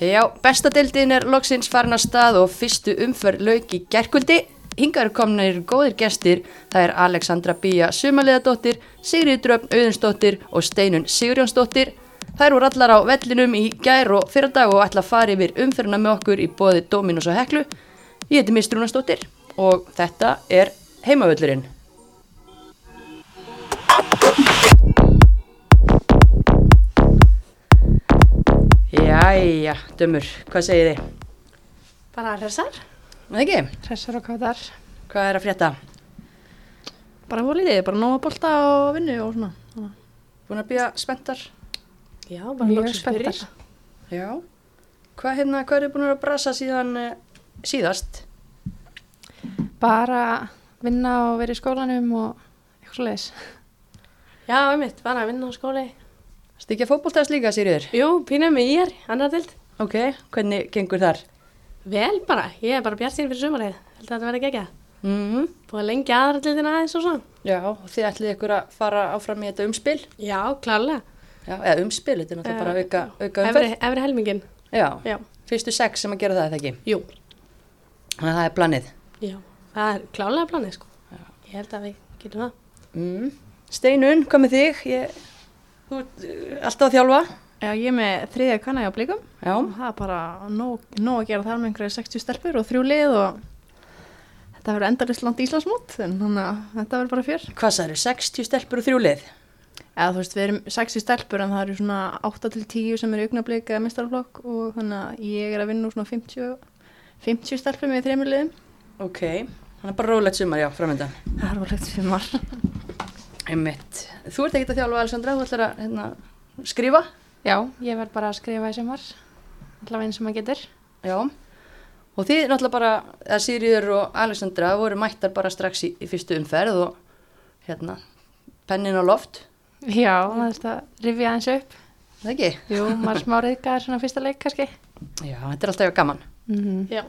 Já, bestadeildin er loksins farin að stað og fyrstu umferð lauk í gerkvöldi. Hingar komnir góðir gestir, það er Alexandra Bía Sumaliðadóttir, Sigriður Dröfn Auðunsdóttir og Steinun Sigurjónsdóttir. Þær voru allar á vellinum í gær og fyrardag og ætla að fara yfir umferðina með okkur í bóði Dominus og Heklu. Ég heiti Mistrúnastóttir og þetta er heimavöllurinn. Jæja, dömur, hvað segir þið? Bara hressar, Það ekki? hressar og kátar. Hvað er að frétta? Bara volið, bara nóga bolta og vinnu og svona. Búin að býja spenntar? Já, bara Mjög loksins spenntar. Já. Hvað, hérna, hvað eru búin að brasa síðan uh, síðast? Bara vinna og vera í skólanum og eitthvað leiðis. Já, einmitt, bara vinna á skóli. Stikja fótboltast líka, Sýriður? Jú, pínum með ég er, annar dild. Ok, hvernig gengur þar? Vel bara, ég er bara bjart sín fyrir sumarið. Held að þetta verði gegja. Mm Búið að lengja aðra dildina aðeins og svona. Já, og þið ætlið ykkur að fara áfram í þetta umspil? Já, klárlega. Já, eða umspil, þetta er náttúrulega bara Eh, auka, auka umferð. efri helmingin. Já, Já, fyrstu sex sem að gera það, eða ekki? jú, Þannig að það er planið. já. Það er klárlega planið, sko. Ég held að við getum það. Mm. Steinun, hvað með þig? Ég, þú ert uh, alltaf að þjálfa? Já, ég er með þriðja kanna á blíkum. Já. Það er bara nóg, nóg að gera þar með einhverju 60 stelpur og þrjú lið og þetta verður endarist langt Íslandsmót en þannig að þetta verður bara fjör. Hvað eru? 60 stelpur og þrjú lið? Eða þú veist, við erum 60 stelpur en það eru svona 8 til 10 sem eru augnablík eða mistarflokk og þannig að ég er að vinna úr svona 50, 50 stelpur með þreymur liðum. Ok, þannig að bara rólegt sumar, já, framöndan. Það er sem var. Einmitt. Þú ert ekkert að þjálfa, Alessandra, þú ætlar að hérna, skrifa? Já, ég verð bara að skrifa í sumar, allavega eins og maður getur. Já. Og þið náttúrulega bara, eða Sýriður og Alessandra voru mættar bara strax í, í fyrstu umferð og hérna, pennin á loft, Já, það er þetta rifja aðeins upp. það ekki? Jú, maður smá reyðgar svona fyrsta leik kannski. Já, þetta er alltaf gaman. Mm Já.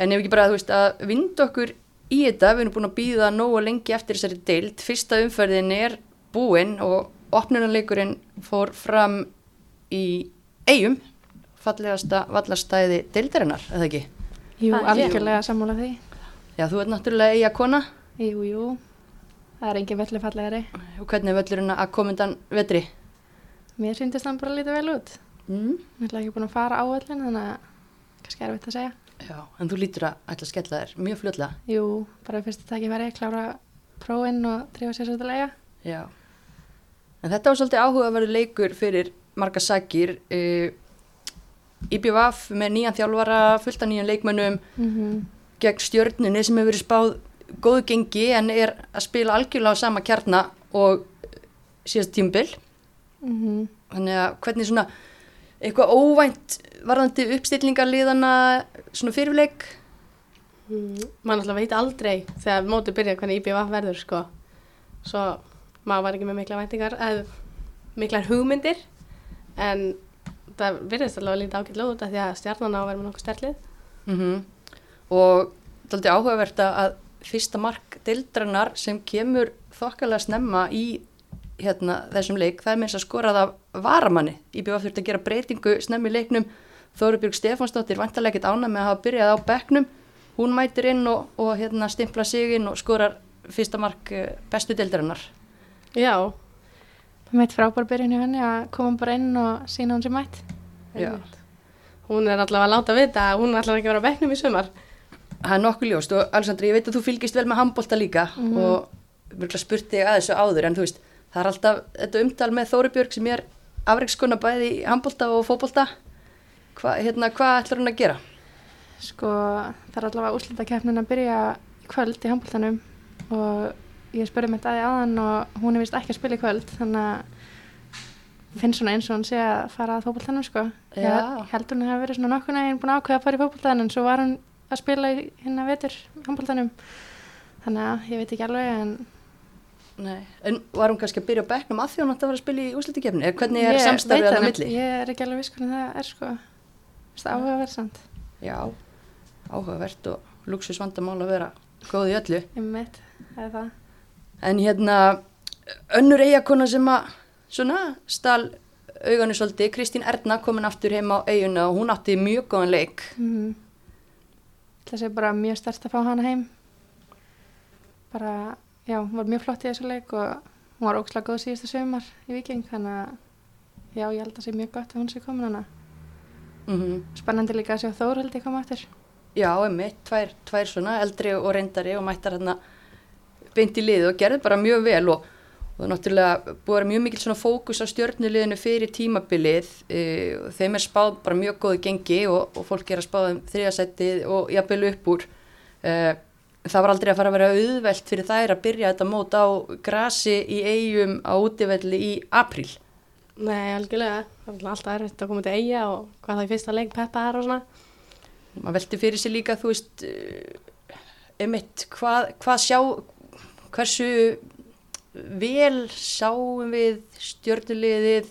En ef ekki bara, þú veist, að vinda okkur í þetta, við erum búin að býða nógu lengi eftir þessari deild, fyrsta umferðin er búin og opnunarleikurinn fór fram í eigum, fallegasta vallastæði deildarinnar, eða ekki? Jú, er- algjörlega sammála því. Já, þú ert náttúrulega eiga kona Jú, jú, það er engin velli fallegari. og hvernig er völlurinn að komundan vetri? Mér syndist hann bara lítið vel út. Mm. Ég ætla ekki búin að fara á öllin, þannig að kannski er að segja. Já, en þú lítur að ætla að skella þér mjög fljótlega. Jú, bara fyrst að takja verið, klára prófinn og drífa sér svolítið Já. En þetta var svolítið áhugaverður leikur fyrir marga sakir. Uh, IBVF með nýjan þjálfara, fullt af nýjan leikmönnum, mm -hmm. gegn stjörnunni sem hefur verið spáð góðu gengi en er að spila algjörlega á sama kjarna og síðast tímbil. Mm Þannig að hvernig svona eitthvað óvænt varðandi uppstillingarliðana svona fyrirleik? Mm, maður náttúrulega veit aldrei þegar mótið byrja hvernig IBVF verður sko. svo maður var ekki með mikla væntingar eða miklar hugmyndir en það virðist alveg að líta ágætlega út af því að stjarnan á að vera með nokkuð sterlið Mm Og það er aldrei áhugavert að fyrsta mark deildrannar sem kemur þokkalega snemma í hérna, þessum leik, það er meins að skorað af varamanni. IBF þurfti að gera breytingu snemmi í leiknum. Þórubjörg Stefánsdóttir vantarlega ekkert ána með að hafa byrjað á bekknum. Hún mætir inn og, og hérna, stimpla sig inn og skorar fyrsta mark eh, bestu deildrannar. já, Mitt frábær byrjun í henni að koma bara inn og sína hún sem mætt. Hún er allavega að láta vita að hún ætlar ekki að vera á bekknum í sumar Það er nokkuð ljóst og Alessandri, ég veit að þú fylgist vel með handbólta líka og mjög spurt þig að þessu áður en þú veist, það er alltaf þetta umtal með Þóribjörg sem er afreikskona bæði í handbólta og fótbólta Hva, hérna, hvað ætlar hún að gera? Sko, það er allavega úrslitakeppnin að byrja í kvöld í handbóltanum og ég spurði með dæði aðan og hún er vist ekki að spila í kvöld þannig að finn svona eins og hún sé að fara að fótbóltanum sko. Já. Ég held hún hefði verið svona nokkur neginn búin að ákveða að fara í fótbóltan en svo var hún að spila í hérna vetur handbóltanum þannig að ég veit ekki alveg en Nei. En var hún kannski að byrja á bekknum að því hún átti að vera að spila í úslitikefni? Eða hvernig er Ég samstarfið veit að það það nefn- milli? Ég er ekki alveg viss hvernig það er sko Það er áhugaverð samt Já, áhugavert og luxus vandamál að vera góð í öllu. Ég mitt, það það En hérna, önnur eiginkona sem að svona stál auganu svolítið, Kristín Erna komin aftur heim á eiguna og hún átti mjög góðan leik. Mm Það sé bara mjög stert að fá hana heim. Bara, já, hún var mjög flott í þessu leik og hún var ókslega góð síðustu sömar í Viking, þannig að já, ég held að það sé mjög gott að hún sé komin hana. Mm Spennandi líka að sjá Þórhaldi koma aftur. Já, einmitt, tvær, tvær svona eldri og reyndari og mættar hérna beint í liðu og gerði bara mjög vel og, og náttúrulega búið mjög mikil svona fókus á stjórnuliðinu fyrir tímabilið. E, og þeim er spáð bara mjög góðu gengi og, og fólk er að spáða um þriðasættið og jafnvel upp úr. E, það var aldrei að fara að vera auðvelt fyrir þær að byrja þetta mót á grasi í eigum á útivelli í april Nei, algjörlega. Það er alltaf erfitt að koma til eiga og hvað það í fyrsta leik peppa er og svona. maður velti fyrir sig líka þú veist uh, einmitt, hvað, hvað sjá hversu vel sáum við stjörnuliðið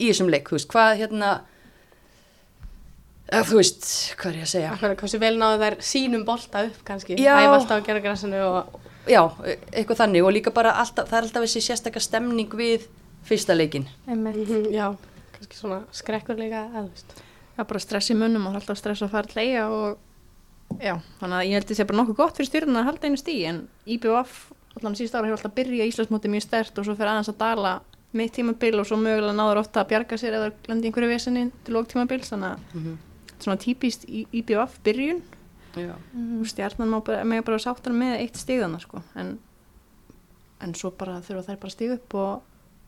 í þessum leik, þú veist, hvað hérna að, þú veist, hvað er ég að segja Akkur, hversu vel náðu þær sínum bolta upp kannski. Já. Æfa alltaf að gera græsinu og... já, eitthvað þannig og líka bara alltaf, það er alltaf þessi sérstakka stemning við fyrsta leikin Einmitt. Mhm, Já, kannski svona skrekkur líka, eða þú veist. Já, bara stress í munnum og alltaf stress að fara að leia og já, þannig að ég held að það sé bara nokkuð gott fyrir stjórnuna að halda einu stíi en IBF allan síðust ára hefur alltaf byrjað Íslandsmóti mjög stert og svo fyrir aðeins að dala mitt tímabil og svo mögulega náður ofta að bjarga sér eða landi í einhverju vesinni til lók tímabils þannig að mm -hmm. þetta er svona típist í IBF byrjun já, og stjarnan má bara, með bara sáttar með eitt stíðana sko en, en svo bara þurfa þær bara að stíða upp og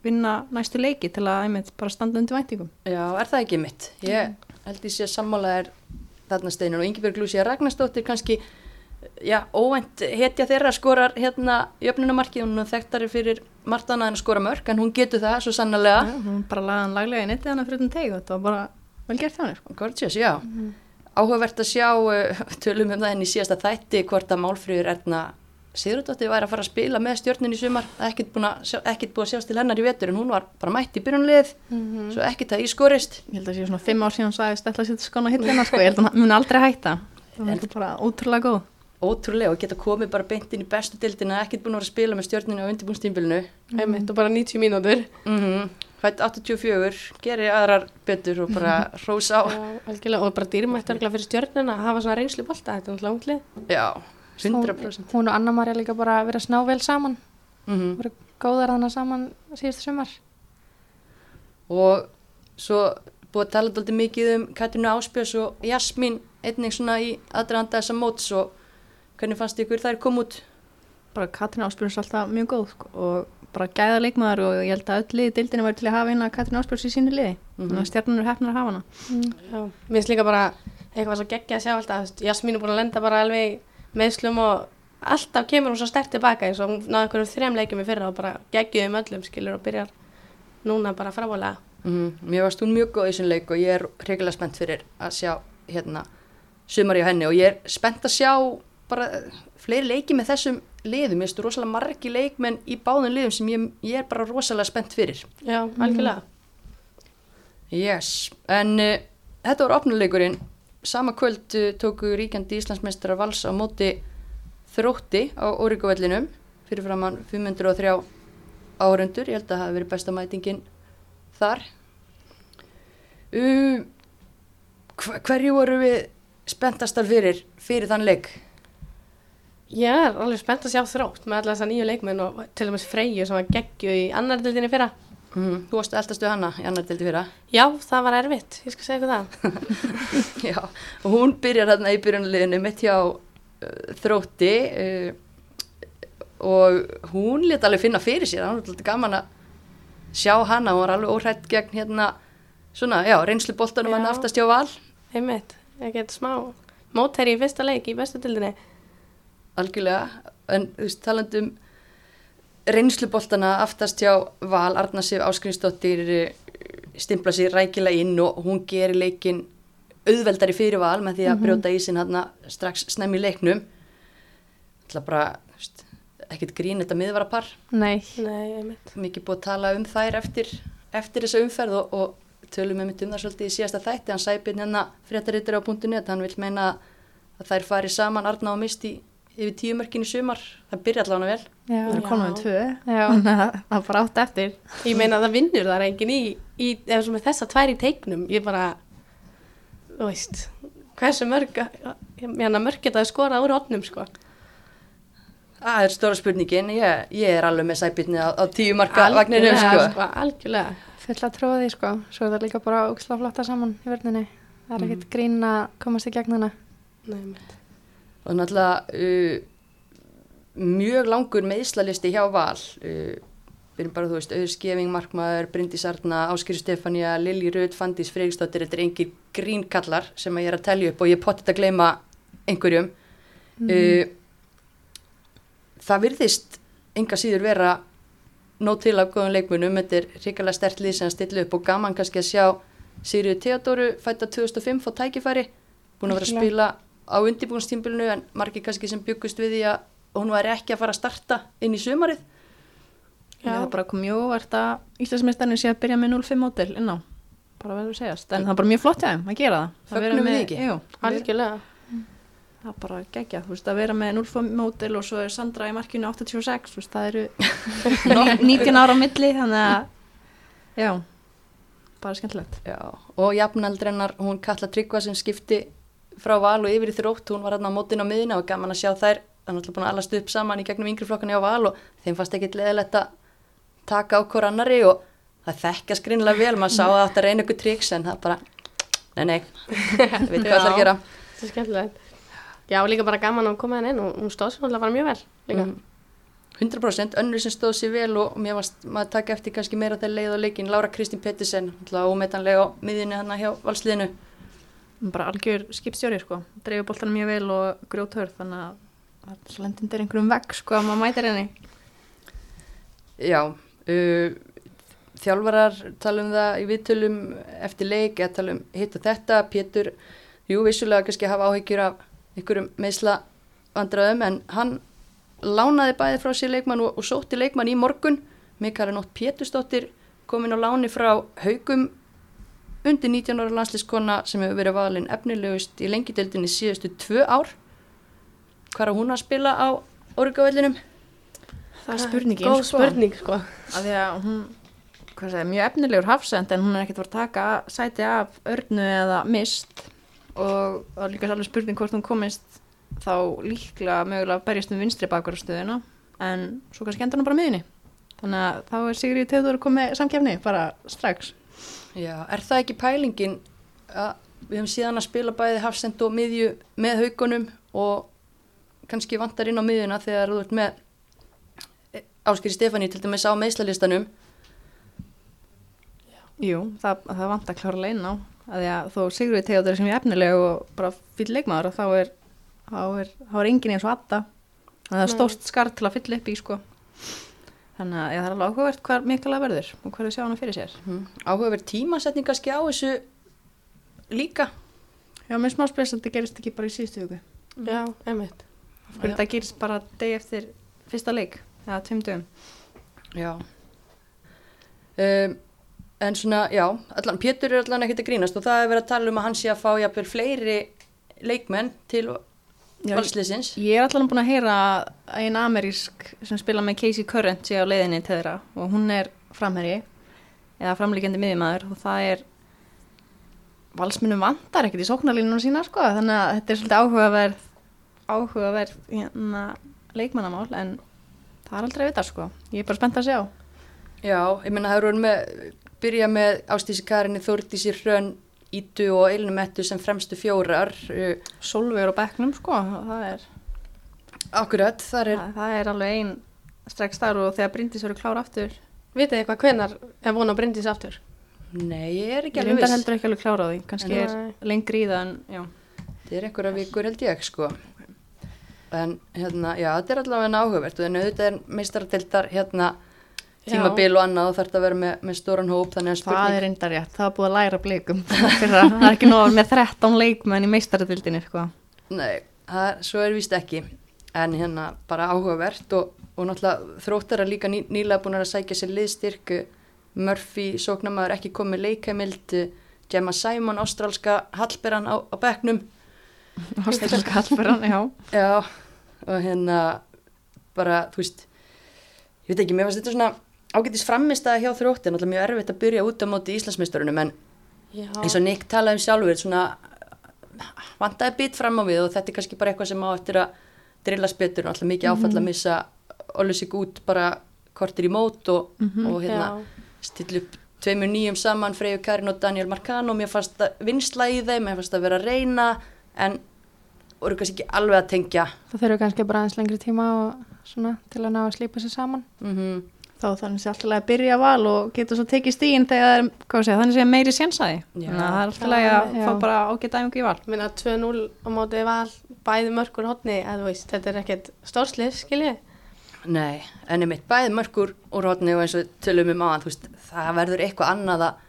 vinna næstu leiki til að einmitt bara standa undir væntingum. Já, er það ekki mitt? Ég held ég sé að sammála er þarna steinin og Ingeborg Lúsía Ragnarsdóttir kannski já, óvænt hetja þeirra skorar hérna jöfnunamarki hún er þekktari fyrir margt annað en að skora mörg en hún getur það svo sannlega Já, hún bara lagði hann laglega í nettið hana fyrir utan teig og þetta var bara vel gert henni sko. Gorgeous, já. Áhugavert að sjá uh, tölum um það henni í síðasta þætti hvort að Málfríður Erna Sigurðardóttir væri að fara að spila með stjórnin í sumar ekkert, að, búið að sjást til hennar í vetur en hún var bara mætt í byrjunlið Mhm. svo ekkert það ískorist Ég held að sé svona fimm ár síðan sagðist ætla að setja skona hillina sko, ég held að hún mun aldrei hætta. Það er bara ótrúlega góð. Ótrúlega og geta komið bara beint inn í bestu dildina ekkert búin að vera að spila með stjórninu á undirbúnstímbilinu Einmitt, og bara 90 mínútur. mm Fætt 84, gerir aðrar betur og bara hrós á. Já, algjörlega, og bara dýrmætt örgulega fyrir stjörnuna að hafa svona reynslu bolta, þetta er náttúrulega unglið. Já, 100% Hún og Anna Marja líka bara verið að sná vel saman. mm Voru góðar þannig saman síðustu sumar. og svo búið að tala alltaf mikið um Katrínu Áspjörs og Jasmín einnig svona í aðdraðanda þessa móts og hvernig fannst ykkur þær kom út? Bara Katrín Áspjörns alltaf mjög góð sko, og bara gæða leikmaður og ég held að öll liði dildinu væri til að hafa eina Katrín Áspjörns í sínu liði. Að stjarnan er hefnar að hafa hana. Já, mér finnst líka bara eitthvað svo geggja að sjá alltaf, Jasmín er búin að lenda bara alveg í meðslum og alltaf kemur hún svo stert tilbaka eins og hún náði einhverjum þrem leikjum í fyrra og bara geggjuðum öllum skilur og byrjar núna bara frábálega. mm Mér varst hún mjög góð í þessum leik og ég er hregilega spennt fyrir að sjá hérna sumar í henni og ég er spennt að sjá bara fleiri leiki með þessum liðum, ég veist rosalega margi leikmenn í báðum liðum sem ég, ég er bara rosalega spennt fyrir Já, algjörlega. Yes, en uh, þetta var opnuleikurinn. Sama kvöld uh, tóku ríkjandi Íslandsmeistara vals á móti þrótti á Órikuvellinum fyrir framann 503 árundur. Ég held að það hafi verið besta mætingin þar. Hver, hverju voru við spenntastar fyrir, fyrir þann leik? Ég er alveg spennt að sjá þrótt með alla þessa nýju leikmenn og til dæmis Freyju sem var geggju í annar dildinni fyrra. Mm, þú varst eldastu hana í annar dildi fyrra. Já, það var erfitt, ég skal segja ykkur það. Já, og hún byrjar hérna í byrjunliðinu mitt hjá uh, þrótti uh, og hún lét alveg finna fyrir sér, það var alltaf gaman að sjá hana, hún var alveg óhrætt gegn hérna, svona, já, reynslu boltanum hann aftast hjá val, Einmitt, ég get smá mótæri í fyrsta leik í bestu dildinni. algjörlega, en þú veist, talandi um reynslu boltana aftast hjá val, Arna Sif Áskrinsdóttir stimpla sér rækilega inn og hún gerir leikin auðveldari fyrir val með því að brjóta í sin hann strax snemmi í leiknum. Það bara, þú veist, ekkert grín þetta miðvarapar, Nei. Nei, mikið búið að tala um þær eftir, eftir þessa umferð og, og tölum við mitt um það svolítið í síðasta þætti, hann sæpinn hérna fréttarittur á punktu net, hann vil meina að þær fari saman Arna og Mist í, yfir tíu mörkin í sumar, það byrja allavega vel. Já, Það er komin með tvö. að það er bara átt eftir. Ég meina það vinnur þar enginn í, í ef sem er þessa tvær í teiknum, ég bara, þú veist, hversu mörg, ég meina mörg geta að skora úr hodnum, sko. Það er stóra spurningin, ég, ég er alveg með sæbyrni á, á tíu marka vagninum, Algjörlega, sko. algjörlega. full að tróða því sko. Svo er það líka bara óksla flotta saman í verðinni. Það er Mhm. ekkert grín að komast í gegn hana. Nei, mitt. Og náttúrulega uh, mjög langur meðslalisti hjá Val. Uh, við erum bara, þú veist, Auður Skeving, Markmaður, Bryndís Arna, Áskýri Stefania, Lilji Rud, Fandís Freigstóttir, þetta er engir grínkallar sem ég er að telja upp og ég potið að gleyma einhverjum. Uh, það virðist enga síður vera nóg til af góðum leikmunum, þetta er hrikalega stert lið sem að stilla upp og gaman kannski að sjá Sigriður Theodoru fætta 2005 fá tækifæri, búin að vera að spila á undirbúinstímbilinu en margir kannski sem byggust við því að hún væri ekki að fara að starta inn í sumarið. Já. Það bara komið mjög óvart að Íslandsmeistarinn sé að byrja með 0-5 mótil inn á. Bara verður að segjast. En það er bara mjög flott hjá þeim að gera það. Að Fögnum við með- ekki? Jú, Algjörlega. það er bara gegja. Þú veist, að vera með 0-5 mótil og svo er Sandra í markinu 86. Þú veist, það eru nó- 19 ára á milli. Þannig að, já, bara skemmtilegt. Já, og jafnaldrennar, hún Katla Tryggva sem skipti frá val og yfir í þrótt, hún var hérna á mótin á miðina og gaman að sjá þær, það er náttúrulega búin að alast upp saman í gegnum yngri flokkan á val og þeim fannst ekkit leðilegt að taka á hver annari og það þekkja skrinlega vel, maður sá að að reyna ykkur triks en það bara, nei nei, veit hvað það er að gera. Það er skemmtilegt. Já, líka bara gaman að koma henni inn og hún stóð sem alltaf mjög vel. Líka. Mm. 100% önnur sem stóð sér vel og mér varst maður taka eftir kannski meira þegar leið og leikin Laura Kristín Pettersen, alltaf ómetanlega á miðjunni hann hjá valsliðinu Bara algjör skipstjóri, sko. Dreifur boltanum mjög vel og grjóthörð. Þannig að það er einhverjum vegg, sko, að maður mætir henni. Já, uh, þjálfarar tala um það í viðtölum eftir leik, eða tala um hitt og þetta, Pétur, jú, vissulega kannski hafa áhyggjur af einhverjum meðsla vandræðum, en hann lánaði bæði frá sér leikmann og, og sótti leikmann í morgun, Mikael Nótt Pétursdóttir komin á láni frá haugum undir 19 ára landslískona sem hefur verið valin efnilegust í lengideldinni síðustu tvö ár. Hvað er hún að spila á orgavellinum? Það er spurningin, Góð spurning, sko. að því að hún hvað segir, mjög efnilegur hafsend en hún er ekkert að fara að taka sæti af örnu eða mist og það er líka alveg spurning hvort hún komist þá líklega mögulega að berjast um vinstri bakvarastöðuna en svo kannski endur hún bara á miðunni þannig að þá er Sigrid Teður komið samkefni bara strax Já, er það ekki pælingin að við höfum síðan að spila bæði hafsend og miðju með haugunum og kannski vantar inn á miðjuna þegar þú ert með Áskeri Stefáni til dæmis á meðslalistanum Jú, það, það vant að klára leina á. Að því að þó Sigrid Teður sem er efnileg og bara fyrir leikmaður þá er, þá er, þá er engin eins og atta það er stórt skar til að fylla upp í sko þannig að það er alveg áhugavert hvað mikilvæg verður og hvað þau sjá hana fyrir sér. Mm. áhugaverð tímasetning kannski á þessu líka. Já, með smá spes að þetta gerist ekki bara í síðustu hugu Já, einmitt. þetta gerist bara deg eftir fyrsta leik eða tveim dögum? Já. Um, En svona, já, allan, Pétur er allan ekkert að grínast og það er verið að tala um að hann sé að fá jafnvel fleiri leikmenn til valsliðsins. Ég er allan búin að heyra einn amerísk sem spila með Casey Current sé á leiðinni til þeirra og hún er framherji eða framlíkjandi miðjumæður og það er valsmunum vantar ekkert í sóknarlínunum sína sko þannig að þetta er svolítið áhugaverð áhugaverð hérna, leikmannamál en það er aldrei að vita sko. Ég er bara spennt að sjá. Já, ég menna það eru með byrja með Ástísi Karinni, Þórdísi Hrönn, Ítu og Eilinu Mettu sem fremstu fjórar. Uh, Solveig á bekknum sko það er, akkurat, þar er, það, það er alveg ein strax þar og þegar Bryndís verður klár aftur Vitið þið hvað hvenar er von á Bryndís aftur? nei, ég er ekki ég alveg viss. heldur ekki alveg klár á því kannski er Nei. lengri í það en já Það er einhverja vikur held ég, sko. En hérna, já, þetta er allavega áhugavert og en auðvitað er meistaradeildar hérna. Tímabil og annað og þarf að vera með, með stóran hóp, þannig að Það spurning. er reyndar rétt, það er búið að læra blikum það er ekki nóg með 13 leikmenn í meistaradildinni sko. Nei, það, svo er víst ekki. En hérna, bara áhugavert og, og náttúrulega þróttar að líka ný, nýlega búin að sækja sér liðstyrk. Murphy, sóknamaður, ekki komið leikamild. Gemma Simon, ástrálska Hallberan á, á bekknum. Ástralska Hallbergan, já Já, og hérna bara, þú veist ég veit ekki, mér fannst þetta svona ágætis framistæða hjá þrótti, náttúrulega mjög erfitt að byrja út á móti Íslandsmeisturunum en Já, eins og Nick talaði um sjálfur svona vandaði bit fram á við og þetta er kannski bara eitthvað sem á eftir að drillast betur og alltaf mikið áfall að missa Olusik út bara kortir í mót og, og hérna stilla upp tveimur nýjum saman Freyju Karin og Daniel Marcano. Mér fannst það vinsla í þeim, mér fannst það vera að reyna en voru kannski ekki alveg að tengja. Það þurfa kannski bara aðeins lengri tíma og svona til að ná að slípa sér saman. mm þá þannig sé alltaf að byrja val og geta svo tekið stíðin þegar er, sé, þannig sé meiri sénsaði þannig að það er alltaf að að Já. fá bara ágæta æfingu í val Minna 2-0 á móti val, bæði eða þú veist, þetta er ekkert stórslið, skiljið. Nei, en einmitt bæði mörgur úr hotni og eins og tölum um áðan, þú veist, það verður eitthvað annað að,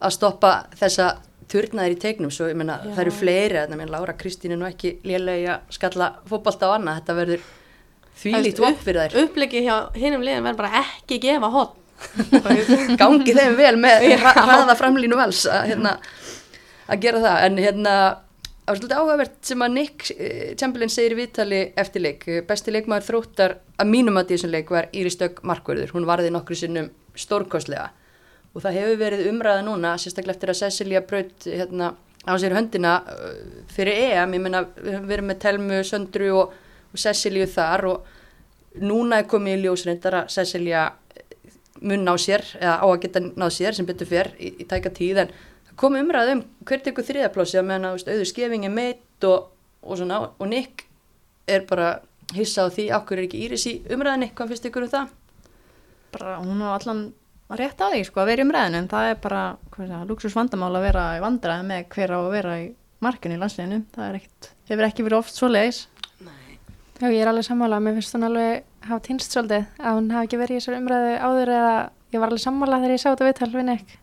að stoppa þessa turnaðir í tegnum, svo ég meina Já. það eru fleiri, þannig að Lára Kristín er nú ekki lélega að skalla fótbolta á annað, þetta verður Þú veist, vopn fyrir þær, Upplegið hjá hinnum liðin verður bara ekki gefa hotn. gangi þeim vel með hraða framlínu vels að, hérna, að gera það, en hérna, það var svolítið áhugavert sem að Nick eh, Chamberlain segir í viðtali eftir leik, eh, besti leikmaður þróttar að mínum að því þessum leik var Íris Dögg Markvörður, hún varði nokkru sinnum stórkostlega. Og það hefur verið umræða núna, sérstaklega eftir að Cecilia braut hérna, á sér höndina uh, fyrir EM, ég meina við verið með Telmu, Söndru og, og Ceciliu þar og núna er komið í ljós reyndar að Cecilia mun ná sér, eða á að geta náð sér sem betur fyrr í, í tæka tíð en kom umræð um hvert ykkur þriðaplássi að að veist, auður skefing er meitt og, og svona og Nick er bara hissa á því okkur er ekki Íris í umræðinni, hvað finnst ykkur um það? bara hún á allan rétt á því sko að vera í umræðinu en það er bara luxus vandamál að vera í vandræði með hver á að vera í markinu í landsleginu það er ekkit, hefur ekki verið oft svo leiðis Já, ég er alveg sammála. Mér finnst hún alveg hafa týnst svolítið að hún hafi ekki verið í þessar umræðu áður eða ég var alveg sammála þegar ég sá þetta viðtal við Nick.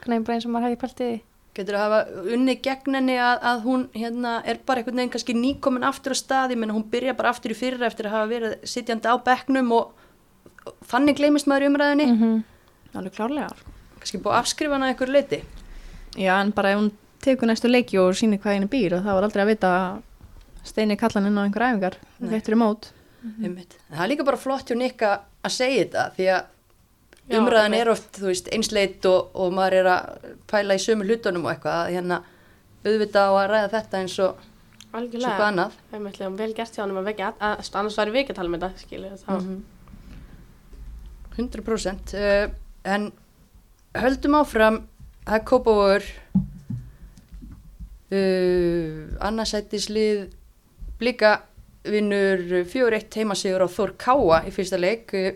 Hvernig bara eins og maður hefði pælt í. Getur það hafa unni gegn henni að, að hún hérna, er bara einhvern veginn kannski nýkomin aftur á staði, menn hún byrja bara aftur í fyrra eftir að hafa verið sitjandi á bekknum og, og þannig gleymist maður í umræðinni, Mm alveg klárlega sko. kannski búið að afskrifa hana einhver leiti. já en bara ef hún tekur næstu leiki og sýnir hvað henni býr og það var aldrei að vita að steini kallan inn á einhver æfingar réttur í mót Einmitt. En það er líka bara flott hjá Nikka að segja þetta því að Já, umræðan er oft, þú veist, einsleit og, og maður er að pæla í sömu hlutunum og eitthvað, að hérna auðvita á að ræða þetta eins og svo hvað Algjörlega. annað. Það er mjög vel gert hjá hann að vekja, að, að, annars væri við ekki að tala með þetta, skiljið. Þá. Mhm. 100% uh, en höldum áfram það er Kópavóður uh, annarsættislið blika vinnur 4-1 heimasigur á Þór Káa í fyrsta leik. Uh,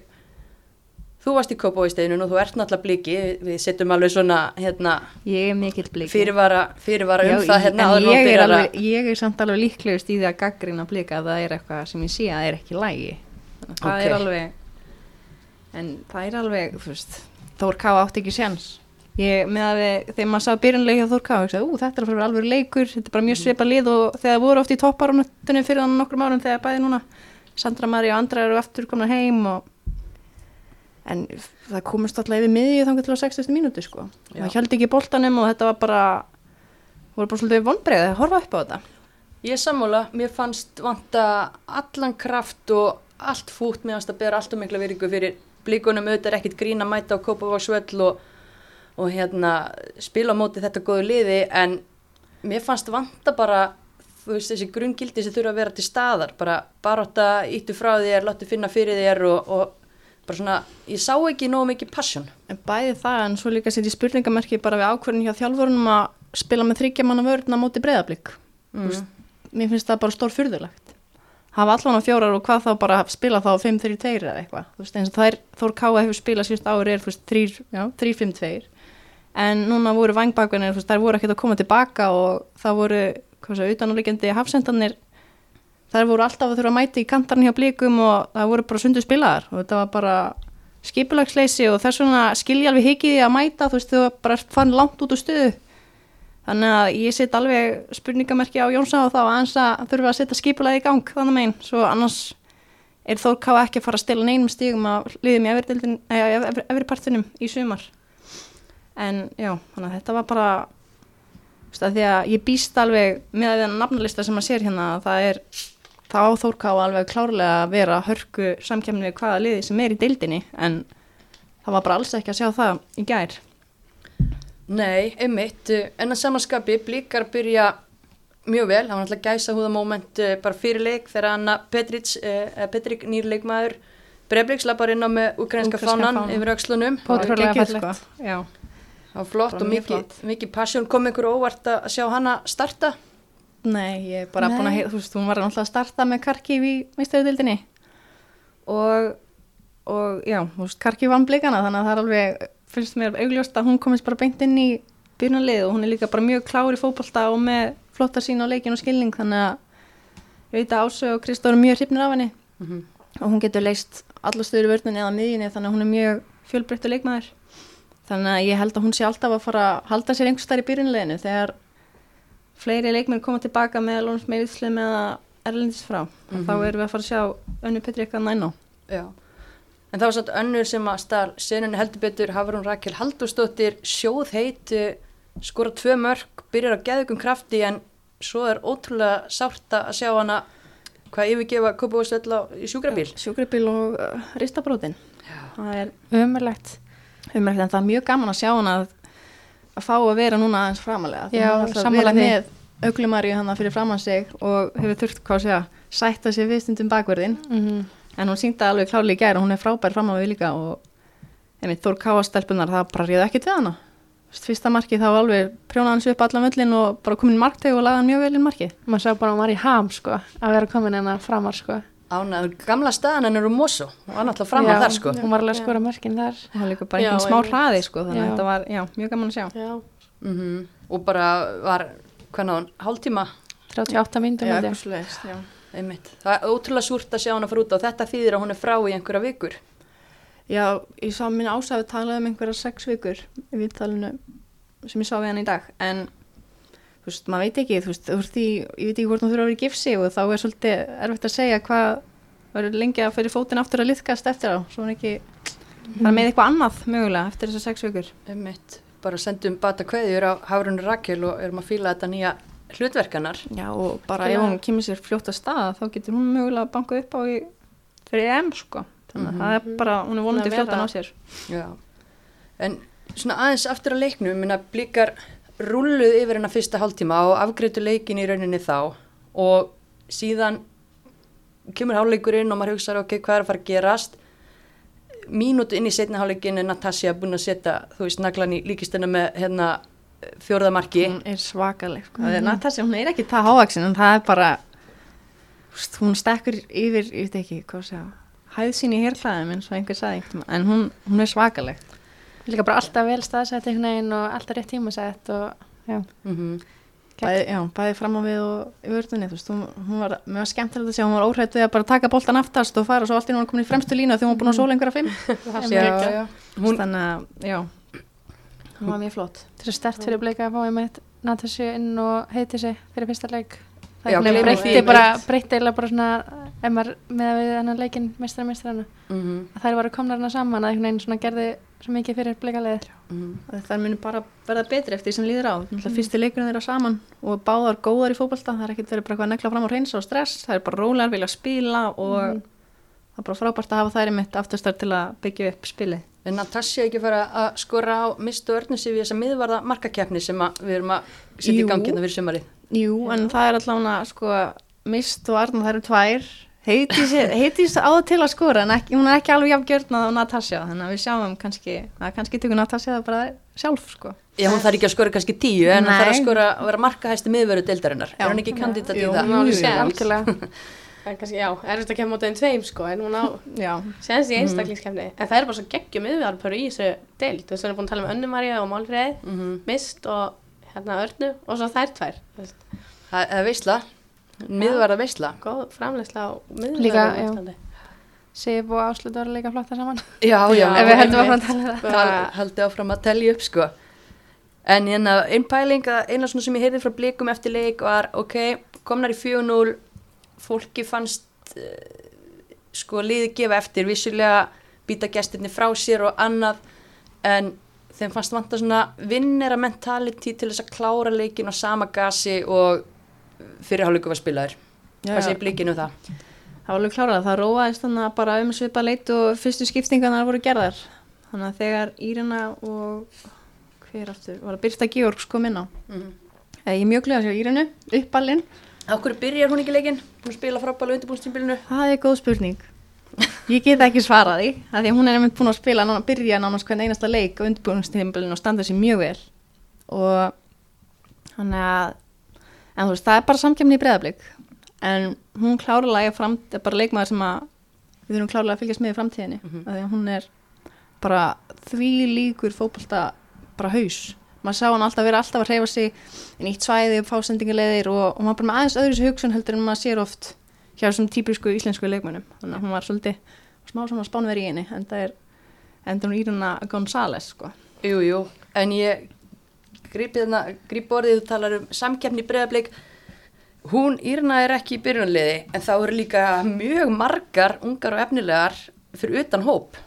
þú varst í Kópavóðisteinun og þú ert náttúrulega bliki. Við, setjum alveg svona hérna, ég er mikill bliki. fyrirvara, fyrirvara um Já, það hérna ég er, alveg, ég er samt alveg líklegust í því að gaggrina blika. Að það er eitthvað sem ég sé að það er ekki lægi það Ok. er alveg en það er alveg þú veist, Þór Ká átti ekki sjans ég með að við, þegar maður sá byrjunleik hjá Þór Ká, ég sagði, ú þetta er að vera alveg leikur þetta er bara mjög svipa lið og þegar voru oft í topparunum fyrir þannig nokkrum árum þegar bæði núna Sandra Mari og Andra eru aftur komna heim og en það komist alltaf yfir miðju þangar til á 60. mínúti sko. Það held ekki boltanum og þetta var bara voru bara svolítið vonbreið að horfa upp á þetta. Ég sammála, mér fannst vanta allan kraft og allt fút, mér fannst að bera allt og mikla viringu fyrir blíkunum, auðvitað er ekkit grín að mæta á Kópavagsvöll og, og hérna spila á móti þetta góðu liði en mér fannst vanta bara þú veist þessi grungildi sem þurfa að vera til staðar, bara baróta íttu frá þér, láttu finna fyrir þér og, og bara svona, ég sá ekki nógu mikið passion. en bæði það en svo líka setja spurningamerki bara við ákvörðin hjá þjálfurunum að spila með þryggja manna vörðin á móti breyðablík Mm. mér finnst það bara stór fyrðulegt hafa allan á fjórar og hvað þá bara spila þá 5-3-2 eða eitthvað þú veist eins og þær Þór Káa hefur spilað síðust ári er þú veist 3 já, 3-5-2 en núna voru vangbakvinir þær voru ekkert að koma tilbaka og það voru hvað svo utanálegjandi hafsendanir þær voru alltaf að þurfa að mæti í kantarni hjá blíkum og það voru bara sundu spilaðar og þetta var bara skipulagsleysi og þess vegna skilja alveg hikiði að mæta þú veist þau bara fann langt út úr stöðu. Þannig að ég set alveg spurningamerki á Jónsá og þá aðeins að þurfa að setja skipulagi í gang þannig megin, svo annars er Ká ekki að fara að stela neinum stígum að liðum í partinum í sumar en já, þannig að þetta var bara þú veist, að því að ég býst alveg með að það nafnalista sem maður sér hérna að það er þá á Þórká alveg klárlega að vera hörku samkjæmni við hvaða liði sem er í deildinni en það var bara alls ekki að sjá það í gær. Nei, einmitt, uh, en að samanskapi blíkar byrja mjög vel, það var náttúrulega gæsa húða moment uh, bara fyrir leik þegar Anna Petric, uh, Petrik nýr leikmaður Breibriks lappar inn á með ukrainska Úkraínska fánan fánann. yfir öxlunum Ótrúlega Geggjuð, fallegt. Sko. Já. Var flott Bara og mikið, mikið passion. Kom ykkur óvart að sjá hana starta? Nei, ég er bara Nei. búin að þú veist, hún var náttúrulega að starta með Karkív í meistaröldinni og, og já, þú veist, Karkív vann blikana þannig að það er alveg, finnst mér augljóst að hún komist bara beint inn í byrjunarlið og hún er líka bara mjög klár í fótbolta og með flotta sín á leikin og skilning þannig að ég veit að Ásö og Kristó eru mjög hrifnir af henni. Mhm. og hún getur leist alla stöður í vörðunni eða miðjunni þannig að hún er mjög fjölbreyttu leikmaður þannig að ég held að hún sé alltaf að fara að halda sér einhvers þar í byrjunleginu þegar fleiri leikmenn koma tilbaka með lóns með Ísli með að erlendis frá og þá erum við að fara að sjá önnu Petri eitthvað næn á Já. En það var satt önnur sem að stál senunni heldur betur Hafrún Rakel Haldursdóttir sjóð heit skora tvö mörg, byrjar á geðugum krafti en svo er ótrúlega sárt að sjá hana hvað yfirgefa Kópavóðsvell í sjúkrabíl. sjúkrabíl og uh, ristabrótin það er Umurlegt. Umrækt en það er mjög gaman að sjá hana að, að fá að vera núna aðeins framalega Já, er verið með auglumari hann fyrir framann sig og hefur þurft hvað að segja sætta sér við stundum bakverðin Mm en hún sýnda alveg klárlega í gæri og hún er frábær fram á við líka og einmitt Þór Káastelpunar það bara réði ekkert við hana. Fyrsta marki þá alveg prjónaði hans upp allan völlin og bara komin markteg og lagði hann mjög vel inn marki Maður sá bara að hún var í ham sko, að vera komin hérna framar sko. Ánaður, gamla staðan hennar um Mosó, hún var náttúrulega fram að Já, þar sko. Hún var alveg að skora mörkin þar. það var líka bara Já, einhvern smá hraði sko, þannig að þetta var já, mjög gaman að sjá. Já, Mm Og bara var, hvað náðun, hálftíma? 38 mínútur Já, eitthvað svoleiðis, já. einmitt. Það er ótrúlega súrt að sjá hana fara út og þetta þýðir að hún er frá í einhverja vikur. já, ég sá minn ásafi talaði um einhverja sex vikur í viðtalinu sem ég sá við hann í dag. En þú veist, maður veit ekki þú veist, þú veist, ég, veit ekki hvort hún þurfa að vera í gifsi og þá er svolítið erfitt að segja hvað verður lengi að fyrir fótinn aftur að liðkast eftir á svo hún ekki bara með eitthvað annað mögulega eftir þessar sex vikur Einmitt. Bara sendum bata kveðjur á Hafrún Rakel og erum að fíla þetta nýja hlutverkanar. já og bara ef hún kemur sér fljótt að staða þá getur hún mögulega bankað upp á í, fyrir EM sko þannig að Mhm. það er bara, hún er vonandi að vera- ná sér Já. En svona aðeins aftur að leiknum, minna blikar rulluð yfir hennar fyrsta hálftíma og afgreitu leikin í rauninni þá. Og síðan kemur hálfleikurinn og maður hugsaður ok, hvað er að fara að gerast? Mínútu inn í setna hálfleikin er Natasja búin að setja, þú veist, naglan í líkistina með hérna fjórðamarki hún er svakaleg mm -hmm. Natasja, hún er ekki það hávaksin en það er bara hún stekkur yfir, ég veit ekki hvað að segja hæð sín í hérklæðum eins og einhver sagði en hún, hún er svakaleg Líka bara alltaf vel staðsett einhvern veginn og alltaf rétt tímasett og já. mm bæði, já, bæði fram á við og í vörðunni þú veist, hún, var, mér var skemmtilegt að sjá hún var óhrætt við að bara taka boltan aftast og fara og svo allt í hún komin í fremstu línu því hún var búin að sóla einhverja fimm já, já. hún, þannig að, já hún var mjög flott Þetta er stert fyrir bleika að fá einmitt Natasju inn og heiti sig fyrir fyrsta leik. Það breytti bara, breytti eða bara svona, ef maður með við hennan leikin meistara meistarana, Mm að þær varu komnar hana saman að einhvern veginn svona gerði svo mikið fyrir bleikaleðir. það muni bara verða betri eftir því sem líður á mm. fyrsti leikurinn þeirra saman og báðar góðar í fótbolta það er ekkert verið bara eitthvað að negla fram á reynsa og stress það er bara rólegar, vilja spila og það er bara frábært að hafa þær í mitt afturstar til að byggja upp spilið En Natasja ekki fara að skora á mistu örnus yfir þessa miðvarða markakeppni sem að við erum að setja í Jú. gangi hérna fyrir sumarið. Jú, en það er allavega sko mist og Arna það eru tvær heitís á það til að skora en ekki, hún er ekki alveg jafngjörnað á Natasja þannig að við sjáum kannski að kannski tökur Natasja það bara sjálf sko Já, hún þarf ekki að skora kannski tíu en hún Nei. þarf að skora að vera markahæsti miðvöru deildarinnar. Er hún ekki kandidat í Jú, það? hún á alveg Jú. Algjörlega. En kannski, já, erfitt að kemja á þeim tveim, sko, en hún á Já, séns í einstaklingskefni. En það er bara svo geggjum yfirvarpöru í þessu deild. Þú veist, við erum búin að tala um Önnu Marja og Málfríði, Mhm. Mist og hérna Er miðvarða veisla. Góð framlegsla á já. Sif og Áslut var líka flotta saman. Já, já. Ef við höldum einmitt. að tala um það. Haldi áfram að telja upp sko en hérna einn pæling að eina svona sem ég heyrði frá blikum eftir leik var ok, komnar í 4-0 fólki fannst uh, sko liði gefa eftir vissulega býta gestirni frá sér og annað en þeim fannst vanta svona vinnera mentality til þess að klára leikin á sama gasi og fyrirháleiku var spilaður Hvað segir blíkinu það? Það var alveg klárað, það róaðist þannig að bara um svipa leit og fyrstu skiptingarnar voru gerðar. Þannig að þegar Írina og hver aftur, var að Birta Georgs kom inn á. Mm. Eh, Ég mjög að sjá Írinu, uppallinn. Á hverju byrjar hún ekki leikinn? Hún spila frábælu undirbúnstímbilinu. Það er góð spurning. Ég get ekki svarað því, af því að hún er einmitt búin að spila, nána, byrja nánast hvern einasta leik á undirbúinstímbilinu og standa sér mjög vel. Og þannig að, en þú veist, það er bara samkemni í breðablík. En hún klárlega er fram, er bara leikmaður sem að við þurfum klárlega að fylgjast með í framtíðinni. Mhm. Af því að hún er bara því líkur fótbolta bara haus. Maður sá hann alltaf vera alltaf að hreyfa sig í nýtt svæði og fá sendingarleiðir og, og maður bara með aðeins öðru sér hugsun heldur en maður sér oft hjá þessum típisku íslensku leikmönnum. Þannig að hún var svolítið smá svona spánveri í henni en það er endur hún Íruna González sko. Jú, jú, en ég grípi orðið, þú talar um samkeppni breyðablik. Hún, Írna, er ekki í byrjunarliði, en þá eru líka mjög margar ungar og efnilegar fyrir utan hóp.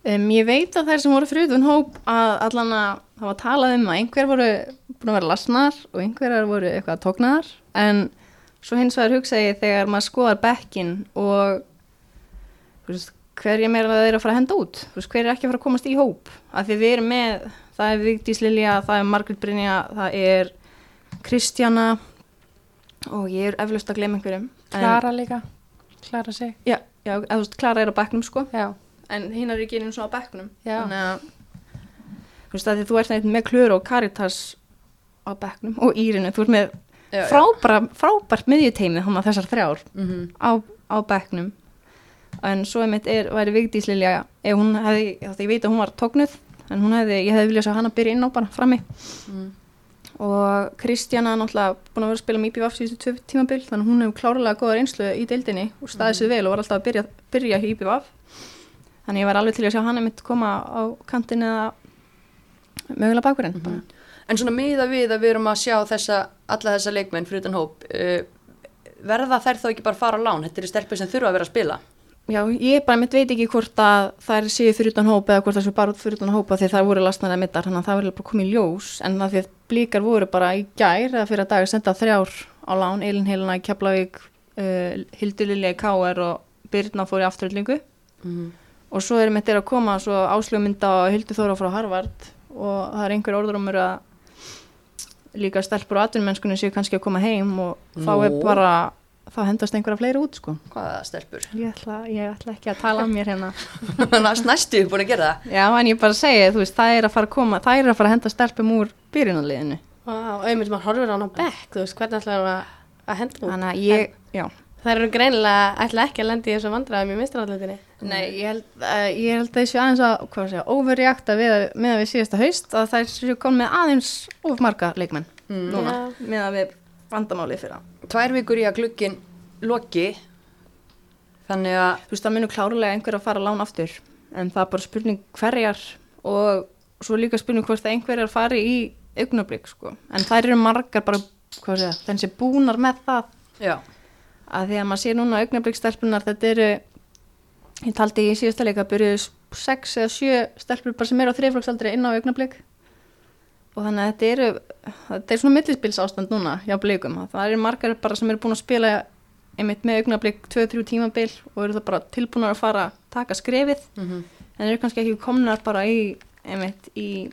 Um, ég veit að þær sem voru fruðun hóp að allan að það var talað um að einhver voru búin að vera lasnar og einhverjar voru eitthvað tóknaðar en svo hins vegar hugsa ég þegar maður skoðar bekkin og veist, hver ég meira það er að fara að henda út? Hver er ekki að fara að komast í hóp? Af því við erum með, það er Vigdís Lilja það er Margrit Brynja, það er Kristjana og ég er eflaust að glemma einhverjum Klara líka, Klara sig. Já, já, eða veist, Klara er á bekknum sko. Já, en hinn er ekki einu svona á bekknum. Þannig að þú veist að því þú ert neitt með Klöru og Karitas á bekknum og Írinu, þú ert með frábært miðjuteimi þessar þrjár Mm á, á bekknum en svo einmitt er, væri Vigdís Lilja ef hún hefði, ég, veit að hún var tóknuð en hún hefði, ég hefði viljað sjá hana byrja inn á bara frammi Mm. og Kristjana náttúrulega búin að vera að spila með IPVF síðustu tvö tímabil þannig hún hefur klárlega góða reynslu í deildinni og staðið sér vel og var alltaf að byrja, byrja í IPVF þannig ég var alveg til að sjá hana mitt koma á kantin eða mögulega bakurinn mm En svona miða við að við erum að sjá þessa, alla þessa leikmenn fyrir utan hóp, uh, verða þær þá ekki bara fara á lán? Þetta eru stelpur sem þurfa að vera að spila. Já, ég bara mitt veit ekki hvort að það er séu fyrir utan hópa eða hvort það séu bara út fyrir utan hópa því það voru lastnaði að mittar þannig að það verður bara komið ljós. En það því að blíkar voru bara í gær eða fyrir að dag að senda þrjár á lán Eilin Helena í Keflavík uh, Hildur Lilja í KR og Birna fór í afturöllingu Mm. og svo er mitt er að koma svo áslugmynda og Hildur Þóra frá Harvard og það er einhver orðrumur að líka stelpur og atvinnumennskunni séu kannski að koma heim og þá er bara þá hendast einhverja fleiri út sko Hvaða stelpur? Ég ætla, ég ætla ekki að tala um mér hérna. Næst næstu búin að gera það. Já, en ég bara segi, þú veist, það er að fara að koma, það er að fara að henda stelpum úr byrjunarliðinu. og auðvitað maður horfir á hana á bekk, þú veist, hvernig ætlaðu að, að henda hún? Þannig að ég, já. Það eru greinilega, ætla ekki að lendi í þessu vandræðum í mistrallutinni. Nei, ég held, uh, ég held þessu aðeins að, overreakta við, með að við síðasta haust, að það er komið aðeins of marga leikmenn Mm. núna, Já. með að við vandamálið fyrir það. Tvær vikur í að glukkin loki, þannig að, Þú veist, það munur klárlega einhver að fara lán aftur, en það er bara spurning hverjar og svo líka spurning hvort að einhverjar fari í augnablík, sko. En þær eru margar bara, hvað sé, þannig sé búnar með það já, að því að maður sé núna augnablikstelpunar þetta eru ég taldi í síðasta leika byrjuðu sex eða sjö stelpur bara sem eru á þriðflokksaldri inn á augnablik og þannig að þetta eru þetta er svona millispils ástand núna hjá blikum. Það eru margar bara sem eru búin að spila einmitt með augnablik 2-3 tímabil og eru það bara tilbúinar að fara að taka skrefið. Mm en eru kannski ekki komnar bara í einmitt í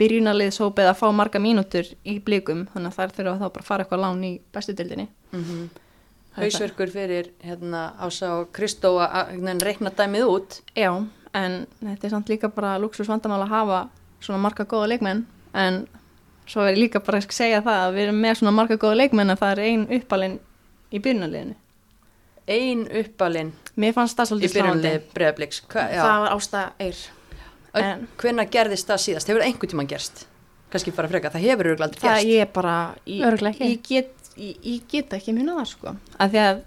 byrjunarliðshóp eða að fá marga mínútur í blikum. Þannig að þær þurfa þá bara að fara eitthvað lán í bestu dildinni mm hausverkur fyrir hérna, Ása og Kristó að að reikna dæmið út. Já, en þetta er samt líka bara luxus vandamál að hafa svona marga góða leikmenn en svo er ég líka bara að segja það að við erum með svona marga góða leikmenn að það er ein uppalinn í byrjunarliðinu. Ein uppalinn Mér fannst það svolítið breyðabliks. Það var ásta eir. en- Hvenær gerðist það síðast? Hefur það einhvern tímann gerst? Kannski fara freka, það hefur örugglega aldrei Það gerst. ég bara, ég, ég, get, ég, ég get ekki muna það sko. Af því að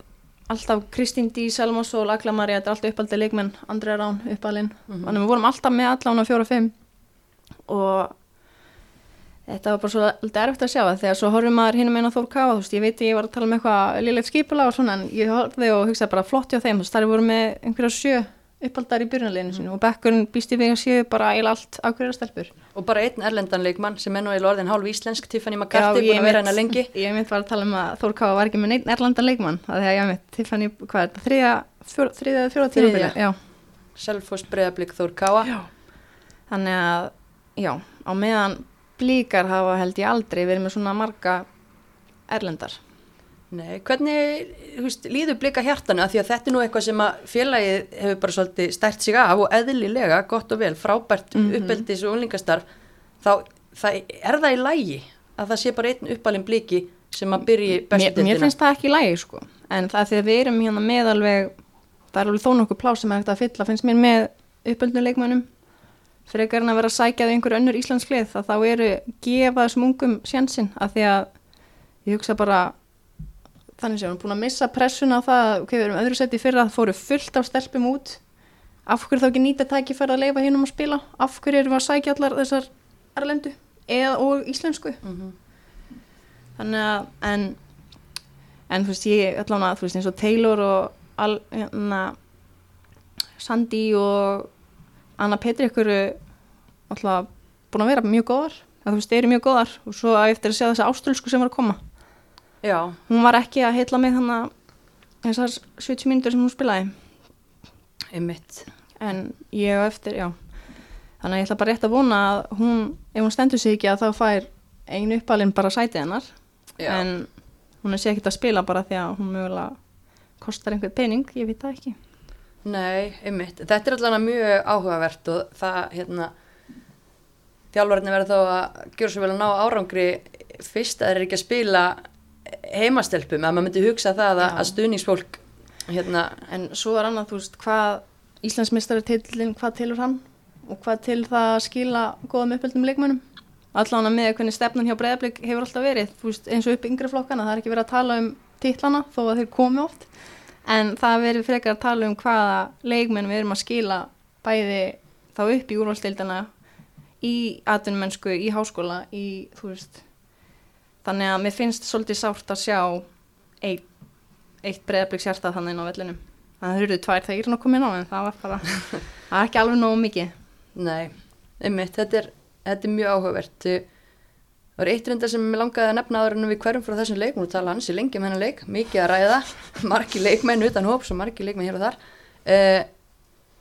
alltaf Kristín Dí, Selma Sól, Agla Maria, þetta er alltaf uppaldið leikmenn, Andrea Rán, uppalinn. Þannig að við vorum alltaf með allan á fjóra fimm og þetta var bara svo alltaf erfitt að sjá það þegar svo horfum maður hinn meina Þór Káa, þú veist, ég veit ég var að tala um eitthvað lillegt skipula og svona en ég horfði og hugsaði bara flott hjá þeim, þú veist, þar voru með einhverja sjö uppaldar í byrjunarleginu sinu og bekkurinn býst í vega séu bara eiginlega allt ákveðra stelpur. Og bara einn erlendan leikmann sem er nú eiginlega orðin hálf íslensk, Tiffany McCarthy, búin að vera hérna lengi. Ég mynd var að tala um að Þór Káa var ekki með neitt erlendan leikmann, að því að ég mynd, Tiffany, hvað er þetta, þriða, fjóra, þriða, fjóra Þriðja. tímabili, já. Selfoss breyðablík Þór Káa. Já. Þannig að, já, á meðan blíkar hafa held ég aldrei verið með svona marga erlendar. Nei, hvernig veist, líður blika hjartanu að því að þetta er nú eitthvað sem að félagið hefur bara svolítið stært sig af og eðlilega, gott og vel, frábært Mhm. uppeldis og unlingastarf, þá það, er það í lægi að það sé bara einn uppalinn bliki sem að byrji bestu Mér, mér finnst það ekki í lægi, sko. En það því að við erum hérna með alveg, það er alveg þó nokkuð plás sem hægt að fylla, finnst mér með uppöldinu leikmönnum. Frekar en að vera að sækja því einhver önnur íslensk lið, að þá eru gefa þessum ungum sjansinn, að því að ég hugsa bara, þannig sem við erum búin að missa pressuna á það, ok, við erum öðru seti fyrir að fóru fullt af stelpum út, af hverju þá ekki nýta tækifæri að leifa hinnum að spila, af hverju erum við að sækja allar þessar erlendu eða og íslensku. Mhm. Þannig að, en, en þú veist, ég allan að, þú veist, eins og Taylor og al, hérna, Sandy og Anna Petri ykkur alltaf búin að vera mjög góðar, þú veist, þeir eru mjög góðar og svo eftir að segja þessa áströlsku sem var að koma. Já, Hún var ekki að heitla mig þannig þessar 70 mínútur sem hún spilaði, einmitt. en ég á eftir, já. Þannig að ég ætla bara rétt að vona að hún, ef hún stendur sig ekki að þá fær einu uppalinn bara sætið hennar. Já. en hún er sér ekkert að spila bara því að hún mögulega kostar einhver pening, ég veit það ekki Nei, einmitt. Þetta er allavega mjög áhugavert og það, hérna, þjálfarinn verður þá að gera svo vel að ná árangri fyrst að þeir eru ekki að spila heimastelpum, að maður myndi hugsa það að, að stuðningsfólk, hérna, en svo er annað, þú veist, hvað Íslandsmeistari titillin, hvað tilur hann? Og hvað til það að skila góðum uppöldum leikmönnum? Allan að með hvernig stefnan hjá breyðablík hefur alltaf verið. Þú veist, eins og upp yngri flokkana, það er ekki verið að tala um titlana þó að þeir komi oft en það er verið frekar að tala um hvaða leikmenn við erum að skila bæði þá upp í úrvalstildana í atvinnmennsku, í háskóla í, þú veist. Þannig að mér finnst svolítið sárt að sjá eitt, eitt breyðablíks hjarta þannig á vellinum. Það þurftu tvær þegar að koma inn á en það var bara það er ekki alveg nógu mikið. Nei, einmitt, þetta er, þetta er mjög áhugavert. Það var eitt reyndar sem ég langaði að nefna áður en við hverjum frá þessum leik, nú tala hansi lengi um hennar leik, mikið að ræða, margi leikmenn utan hóps og margi leikmenn hér og þar. Uh,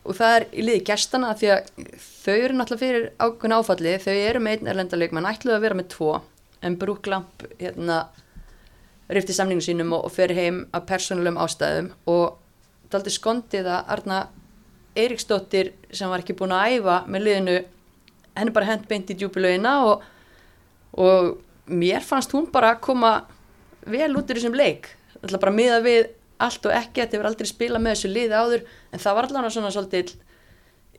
og það er í liði gestana af því að þau eru náttúrulega fyrir ákveðin áfalli, þau eru með einn erlenda leikmenn, ætluðu að vera með tvo, en Brúklamp hérna, rifti samningu sínum og, og fer heim af persónulegum ástæðum. Og aldrei skondið að Arna Eiríksdóttir sem var ekki búin að æfa með liðinu, henni bara hent beint í djúpilögina og, og mér fannst hún bara koma vel út úr þessum leik, alltaf bara miða við allt og ekki, þetta hefur aldrei spilað með þessu liði áður, en það var allavega svona svolítið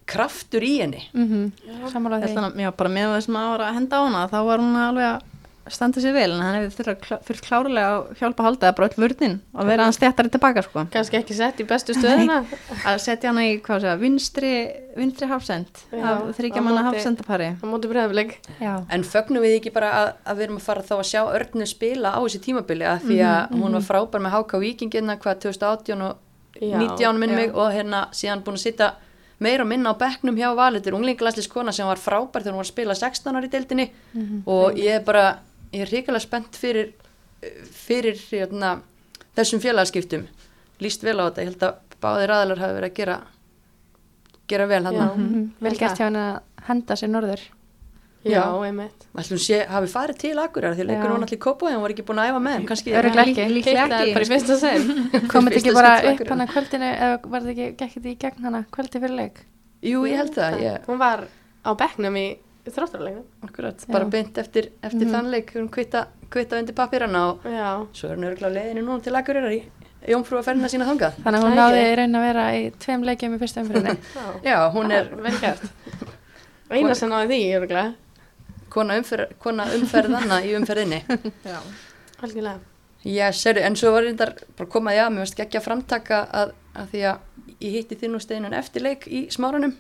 kraftur í henni. Mm -hmm. Sammála því. Þannig að já, bara með þessum að ára að henda á hana þá var hún alveg að standa sér vel en hann þurft klá, þurft klárlega að hjálpa að halda það bara öll vörðin og vera hans þéttari tilbaka sko. Kannski ekki sett í bestu stöðuna. að setja hana í hvað segja, vinstri, vinstri hafsend þryggja manna hafsendapari Á móti breyðafleik. Já, En fögnum við ekki bara að, að við erum að fara þá að sjá Örnu spila á þessi tímabili að því að hún var frábær með HK Víkingina hvað 2018 og Já, 19 minn já. mig og hérna síðan búin að sitta meira og minna á bekknum hjá Valitur unglingalæslis kona sem var frábær þegar hún var að spila 16 ári í deildinni og ég er bara, ég er hrikalega spennt fyrir, fyrir hérna, þessum félagskiptum líst vel á þetta, ég held að báðir aðalar hafi verið að gera gera vel hann Já. Mhm. Vel gert hjá henni að henda sér norður Já, Já. einmitt. Ætlum sé, hafi farið til Akureyrar því leikur hún allir kópa og hún var ekki búin að æfa með kannski Örugglega ekki. líklega Keypti það bara í ekki fyrsta sen. Komið ekki bara upp Akureyrar. hana kvöldinu eða var þetta ekki, gekk þetta í gegn hana kvöldi fyrir leik Jú, ég held það, ég, Hún var á bekknum í þróttarleiknum. akkurat, Já. bara beint eftir, eftir þann leik, hún kvitta, kvitta undir pappirana og Já. svo er hún örgulega á leiðinu núna til Akureyrar í jómfrú að ferna sína þangað. Þannig að hún náði raun að vera í tveim leikjum í fyrstu umfyrinni Já. Já, hún er vel gert. Eina sem náði því, örgulega. kona, umfer, kona umferðanna í umferðinni. Já. Algjörlega. Já, sérðu, en svo var reyndar bara komað, já, mér varst ekki að framtaka að, að því að ég hitti þinn og steinun eftir leik í smáranum.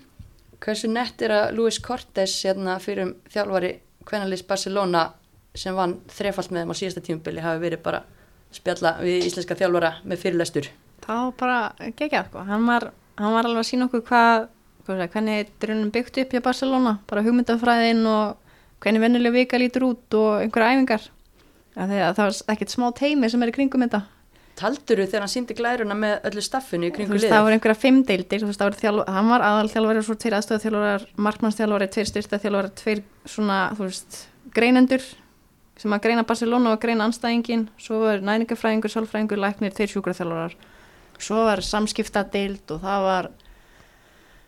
Hversu nett er að Luis Cortés hérna fyrir um þjálfari Kvennalis Barcelona sem vann þrefalt með þeim á síðasta tímubili hafi verið bara spjalla við íslenska þjálfara með fyrirlestur. Það var bara geggjað sko, hann var hann var alveg að sína okkur hvað, hvað hvernig drunum byggt upp hjá Barcelona, bara hugmyndafræðin og hvernig vennileg vika lítur út og einhverja æfingar. Að því að það var ekkert smá teimi sem er í kringum þetta Talduru þegar hann síndi glæruna með öllu staffinu kringu liðið? það voru einhverja fimm deildir þú veist, það voru þjálf, hann var aðalþjálfari og svo tveir aðstöðaþjálfarar, markmannsþjálfari, tveir styrtaþjálfari tveir svona, þú veist greinendur sem að greina Barcelona og greina anstæðingin, svo var næningafræðingur, sálfræðingur, læknir, tveir sjúkraþjálfarar svo var samskiptadeild og það var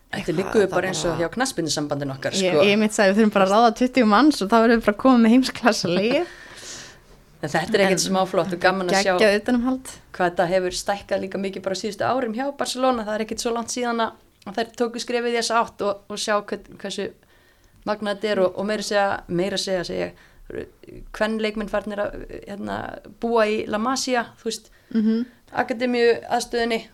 Þetta líkuðu bara eins og hjá knaspindisambandin okkar, ég, sko. ég mitt sagði við þurfum bara að ráða 20 manns og þá verðum við bara að koma með heimsklassa leið En þetta er ekkert En- smá flott og gaman að sjá hvað þetta hefur stækkað líka mikið bara síðustu árum hjá Barcelona. Það er ekkert svo langt síðan að þær tóku skrefið í þessa átt og, og sjá hvern, hversu magnað þetta er og, og meira segja, meira segja, segja hvern leikminn farnir að hérna, búa í La Masia, þú veist, mm -hmm. akademíu aðstöðinni.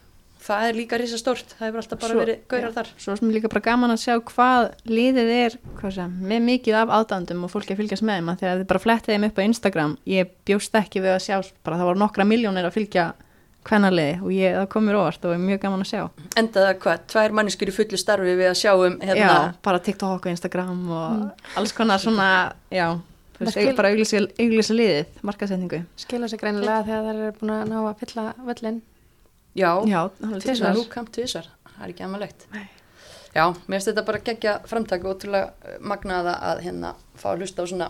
Það er líka risastórt, það hefur alltaf bara Svo- verið gaurar þar. svo sem líka bara gaman að sjá hvað liðið er hvað sé, með mikið af aðdándum og fólki að fylgjast með þeim að þegar þið bara flettið þeim upp á Instagram ég bjóst ekki við að sjá bara það voru nokkra miljónir að fylgja hvernarliði og ég, það kom mér óvart og er mjög gaman að sjá. Endaða hvað, tvær manniskur í fullu starfi við að sjá um já, hérna, bara TikTok og Instagram og alls konar svona já, þú veist, Merkil- bara auglýsa liðið, markasetningu skila sér greinilega þegar þær eru búin að ná að fylla völlin já, tvisvar. þú kam tvisvar, það er ekki amalegt. Já, mér finnst þetta bara gegja framtak og ótrúlega eh, magnaða að hérna fá að hlusta á svona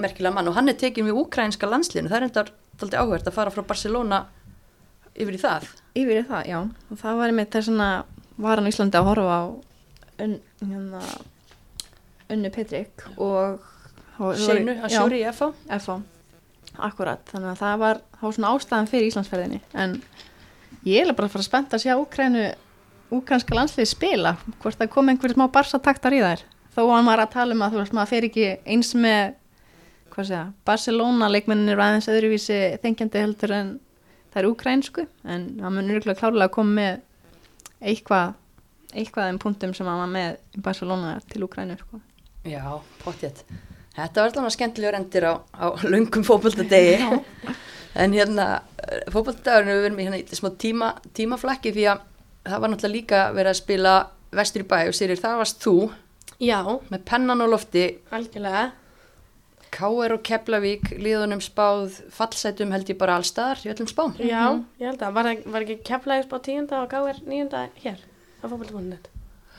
merkilega mann. Og hann er tekin við úkrænska landslinu, það er enda aldrei áhvert að fara frá Barcelona yfir í það. Yfir í það, já. Og það var einmitt þess að var hann í Íslandi að horfa á un, hérna, Unnu Petrik og Seinu að sjóri í FH FH, akkurat. Þannig að það var, það var svona ástæðan fyrir Íslandsferðinni. En ég er bara að fara spennt að sjá Úkrænu, úkrænska landsliði spila, hvort það kom einhverjum smá barsataktar í þær. Þó að hann var að tala um að þú veist, maður fer ekki eins með, hvað segja, Barcelona leikmennin eru aðeins öðruvísi þengjandi heldur en það er úkrænsku, en hann mun örgulega klárlega að koma með eitthvað, eitthvað þeim punktum sem hann var með Barcelona til Úkrænu, sko. Já, pottjett Þetta var alltaf skemmtilegur endir á, á löngum fótboltadegi en hérna fótboltadagurinn við verum í hérna í smá tíma, tímaflakki því að það var náttúrulega líka verið að spila vestur í bæ og sérir það varst þú Já, með pennan á lofti algjörlega. K.R. og Keflavík liðunum spáð fallsætum held ég bara allstaðar í öllum spám. Já, ég held að, var, var ekki keflaðis bá tíunda og gáir níunda hér á fókbaltabónunett?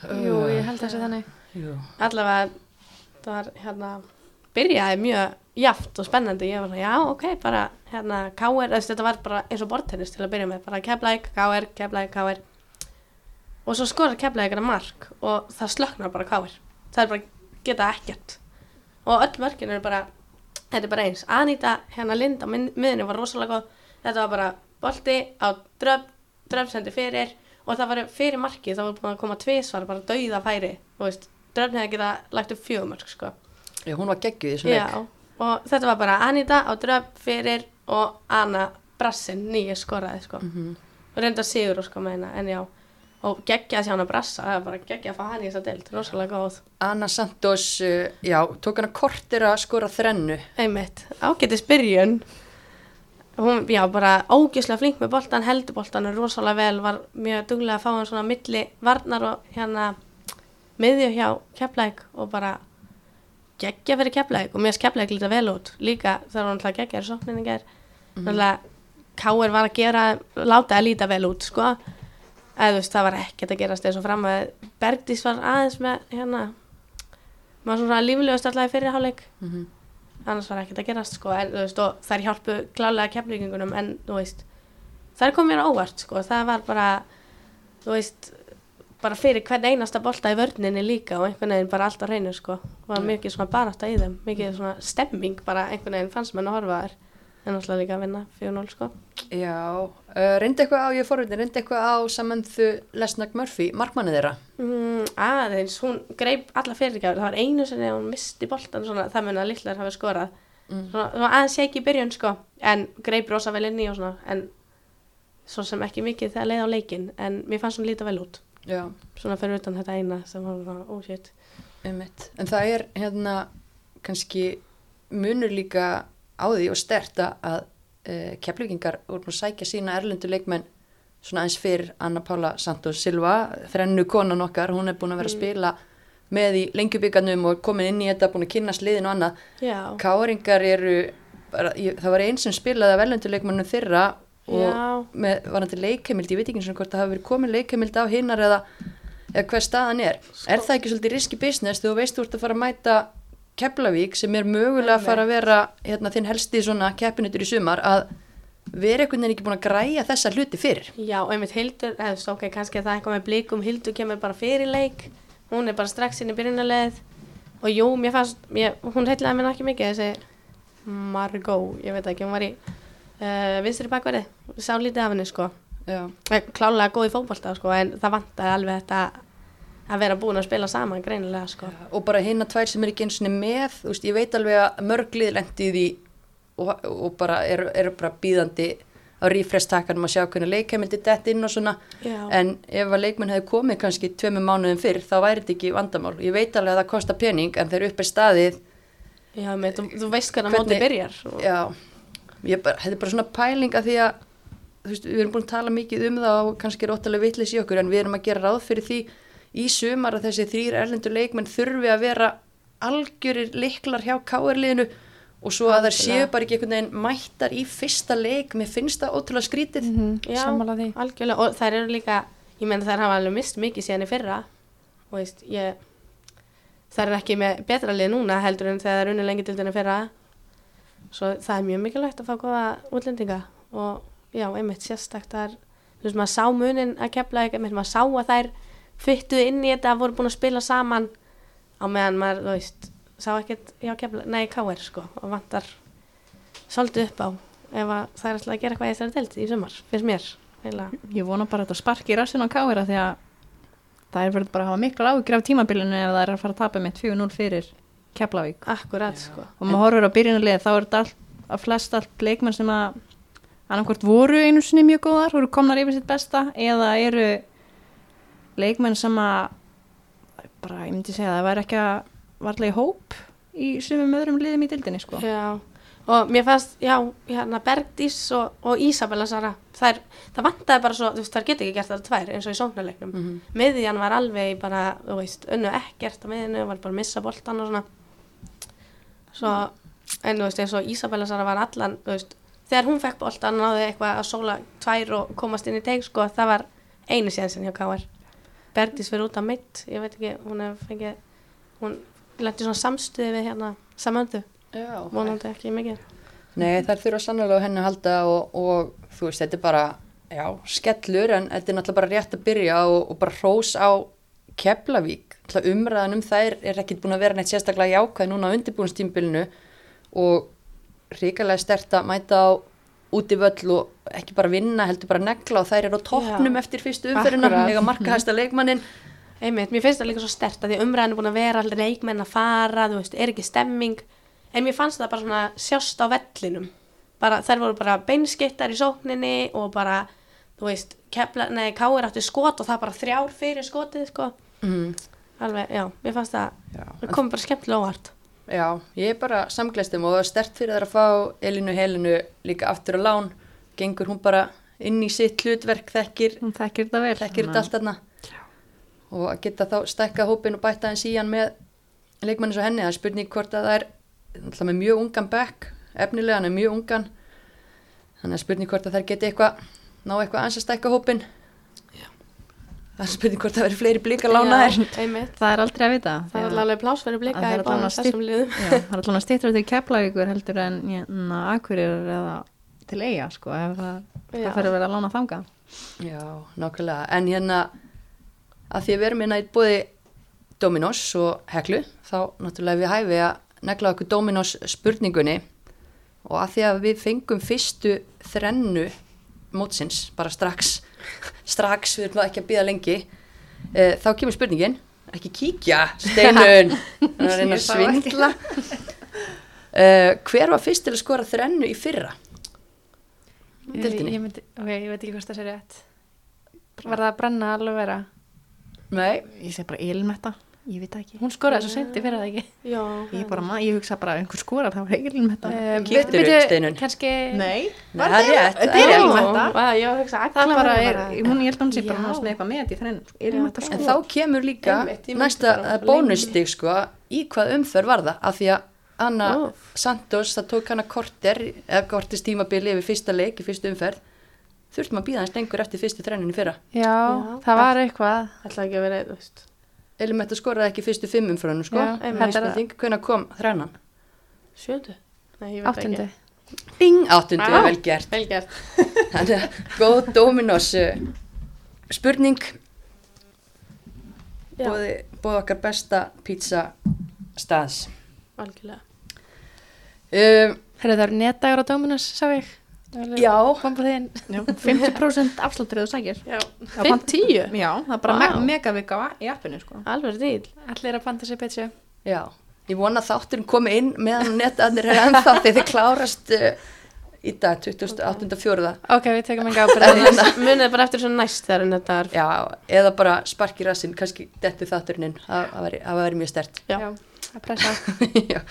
Jú, ég held þessi þannig Jú. Allavega, það var hérna, byrjaði mjög jaft og spennandi. Ég var svona, já, ok, bara hérna, káir, þetta var bara eins og bortennis til að byrja með, bara keflaðik, káir, keflaðik, káir. Og svo skorar keflaðik hana mark og það slöknar bara káir. Það er bara, geta ekkert. Og öll mörkin eru bara, þetta er bara eins. Anita, hérna Linda, miðinni var rosalega góð. Þetta var bara bolti á dröf, dröf sendi fyrir og það var fyrir markið, það var búin að koma tvisvar, bara dauða færi, dröfn hefði geta lagt upp fjögumörk, sko. Já, hún var geggjuð í þessum Já, leik. og þetta var bara Anita á dröfn fyrir og Anna Brassin, nýja skoraði, sko. Mhm. Og reynda sigur, sko, með hennar, en já. Og geggja að sjá hana brassa, það var bara geggja að fá hann í þessa deild, rosalega góð. Anna Santos, uh, já, tók hana kortir að skora þrennu. Einmitt, ágætis byrjun hún, já, bara ógislega flink með boltan, heldur boltan rosalega vel, var mjög duglega að fá hann svona milli varnar og hérna miðju hjá kepplæk og bara geggja fyrir kepplæk og mér kepplæk líta vel út. Líka þegar hann ætlaði að geggja er sókninni ger náttúrulega Káir var að gera láta að líta vel út sko. Eða þú veist það var ekkert að gerast eins og fram að Bergdís var aðeins með hérna maður svona líflegust alltaf í fyrirháleik Mm -hmm. annars var ekkert að gerast sko. En, veist, þær hjálpu klálega keflingunum en þú veist þær kom mér á óvart sko. Það var bara þú veist bara fyrir hvern einasta bolta í vörninni líka og einhvern veginn bara allt á hreinu sko. Var mikið svona barátta í þeim mikið svona stemming bara einhvern veginn fannst mér að horfa þær. En alltaf líka að vinna 4-0 sko. Já, uh, reyndi eitthvað á, ég fórveitin, reyndi eitthvað á Samanthu Lesnag Murphy, markmannið þeirra. mm, aðeins, hún greip alla fyrirgjafir, það var einu að hún misti boltan svona, það mun að Littlar hafi skorað. Mm. svona, var aðeins ekki í byrjun sko en greip rosa vel inn í og svona en svo sem ekki mikið þegar leið á leikin en mér fannst hún líta vel út Já, svona fyrir utan þetta eina sem var svona, oh shit. Einmitt. En það er hérna kannski munur líka á því og stert að uh, keflugingar voru að sækja sína erlendu leikmenn svona eins fyrr Anna Paula Santos Silva þrennu konan okkar, hún er búin að vera að spila með í lengjubíkarnum og komin inn í þetta, búin að kynast liðin og annað. Já, Káringar eru bara, ég, það var einn sem spilaði að velunduleikmannum þeirra og með varandi leikheimild, ég veit ekki eins og hvort það hafi verið komin leikheimild á hinnar eða, eða hver staðan er. Er það ekki svolítið riski business þegar þú veist þú ert að fara að mæta Keflavík sem er mögulega að fara að vera hérna, þinn helsti svona keppinutur í sumar að vera einhvern veginn ekki búin að græja þessa hluti fyrir? Já, einmitt Hildur, eða ok, kannski er það eitthvað með blikum, Hildur kemur bara fyrir leik, hún er bara strax inn í byrjunarleið og jú, mér fannst, mér, hún heitlaði mér ekki mikið þessi Margot, ég veit ekki, hún var í uh, vinstri bakverði, sá lítið af henni sko. Eh, klálega góð í fótbolta sko, en það vantaði alveg þetta að vera búin að spila saman greinilega sko. og bara hinna tvær sem er ekki eins og með þú veist, ég veit alveg að mörglið lendi í því og, og bara eru er bara býðandi á rífrestakkanum að sjá hvernig leikheimildi dett inn og svona Já. en ef að leikmenn hefði komið kannski tveimur mánuðum fyrr þá væri þetta ekki vandamál ég veit alveg að það kostar pening en þeir upp er staðið Já, með, þú, þú veist hvernig mótið Hvernig- byrjar og, já, bara, þetta er bara svona pæling að því að þú veist, við erum búin að tala mikið um það og kannski er óttalega vitlis í okkur en við erum að gera ráð fyrir því í sumar að þessi þrýr erlendur leikmenn þurfi að vera algjörir liklar hjá káerliðinu og svo að þær séu bara ekki einhvern veginn mættar í fyrsta leik. Mér finnst það ótrúlega skrítið Mhm, Já, sammála því. Algjörlega og þær eru líka, ég menn þær hafa alveg mist mikið síðan í fyrra. Og veist, ég þær eru ekki með betra lið núna heldur en þegar þær unni lengi til þenni fyrra svo það er mjög mikilvægt að fá góða útlendinga og já, einmitt sérstakt þar, þú veist, maður sá munin að kepla einmitt, maður sá að þær fyttuðu inn í þetta, voru búin að spila saman á meðan maður, þú veist sá ekkert, já, kepla, nei, káir sko og vantar svolítið upp á ef að það er alltaf að gera eitthvað þessari delt í sumar, finnst mér eiginlega. Ég vona bara að þetta sparki rassin á káira því að það er verið bara að hafa miklu ágjur af tímabilinu ef það er að fara að tapa með 4-0 fyrir Keflavík Akkurat, sko. og maður horfir á byrjunarlið þá er þetta allt, að flest allt leikmenn sem að annarkvort voru einu sinni mjög góðar voru komnar yfir sitt besta eða eru leikmenn sem að bara, ég myndi segja að það væri ekki að varlega í hóp í sumum öðrum liðum í dildinni sko. Já, og mér fannst, já, hérna Bergdís og, og Ísabella Sara, það, er, það vantaði bara svo, þú veist, það geti ekki gert það tvær eins og í sóknarleiknum. Mhm. Miðjan var alveg bara, þú veist, unnu ekkert á miðinu, var bara að missa boltan og svona. Svo, en þú veist, eins og Ísabella Sara var allan, þú veist, þegar hún fekk boltan náði eitthvað að sóla tvær og komast inn í teik, sko, það var einu séðan hjá K.R. Bergdís fyrir út af mitt, ég veit ekki, hún hef fengið, hún lendi svona samstuði við hérna, samöndu, vonandi ekki mikið. Nei, þær þurfa sannlega á henni að halda og, og þú veist, þetta er bara, já, skellur en þetta er náttúrulega bara rétt að byrja og, og bara hrós á Keflavík. Umræðan um þær er ekkit búin að vera neitt sérstaklega jákvæð núna á undirbúinstímbilinu og ríkalega stert að mæta á úti völl og ekki bara vinna, heldur bara negla og þær eru á toppnum eftir fyrstu Akkurat. lega markahæsta leikmannin. Einmitt, mér finnst það líka svo stert að því umræðin er búin að vera leikmenn að fara, þú veist, er ekki stemming en mér fannst það bara svona sjást á vellinum bara, þær voru bara beinskittar í sókninni og bara, þú veist kepla, nei, káir áttu skot og það bara þrjár fyrir skotið, sko. Mm. alveg, já, mér fannst það það kom bara skemmtilega óvart. Já, ég er bara samglæstum og stert fyrir þær að fá Elinu Helinu líka aftur á lán, gengur hún bara inn í sitt hlutverk, þekkir hún þekkir þetta vel. þekkir þetta allt þarna. Og að geta þá stækka hópin og bæta hans í hann með leikmanni svo henni, það er spurning hvort að það er alltaf með mjög ungan back efnilega hann er mjög ungan. Þannig að spurning hvort að þær geti eitthvað ná eitthvað aðeins að stækka hópin það er spurning hvort það veri fleiri blíkar lánaðir. Já, einmitt, það er aldrei að vita. Það er alveg plás fyrir blika Það er er alltaf stýttur til Keflavíkur heldur en hérna, Akureyrar eða til eiga sko, það fyrir að vera að lána þanga Já, nákvæmlega, en hérna að því að við erum hérna í bóði Dominos og Heklu þá náttúrulega við hæfi að negla okkur Dominos spurningunni. Og að því að við fengum fyrstu þrennu mótsins, bara strax strax, við erum ekki að býða lengi. E, þá kemur spurningin ekki kíkja, Steinun hann er að reyna að Ég svindla. E, hver var fyrst til að skora þrennu í fyrra? Ég, Deildinni? ég, myndi, ok, ég veit ekki hvort það sé rétt. Var það að brenna alveg vera? Nei, Ég segi bara ilmetta Ég veit ekki. Hún skoraði svo sendi fyrir það ekki. Já. Ég, bara, ég hugsa bara einhver skorar, það var heilin með þetta. Kíktirðu, byrju, Steinunn? Kannski, Nei, það er rétt. Er Það bara er, hún, ég held að hún sé bara náttúrulega með eitthvað með þetta í ok. En þá kemur líka næsta uh, bónustig sko í hvað umferð var það af því að Anna. Santos, það tók hana korter eða kortist tímabili yfir fyrsta leik í fyrstu umferð þurftum að býða hans lengur eftir fyrstu trenninni fyrra já, Já. það var eitthvað. Elimetta skoraði ekki fyrstu fimm umferðinu sko Já, einmitt. Þetta er hvenær kom þrennan Sjöndu? Nei, ég veit Áttundi. ekki. Bing, áttundu, Ah. vel gert Vel gert. Þannig að góð Dominos uh, spurning bóði, bóði okkar besta pizza staðs algjörlega. um, Herra, það eru netdagur á Dominus, sá ég. Já, Kompa þín. Já, 50% afsláttur eða þú sækir. Já. Það var- 50? Já, það er bara wow. megavika í appinu sko. Alveg dýl. Allir að panta sér pizza. Já, ég vona að þátturinn komi inn meðan netaðnir er ennþá því þið klárast uh, í dag, 28.4. Ok, við tekum enga ábyrðið. Munið bara eftir svo næst þegar þetta er. Já, eða bara sparki rassinn, kannski detti þátturinn inn, það það væri- það mjög stert. Já. Já, að pressa. Já.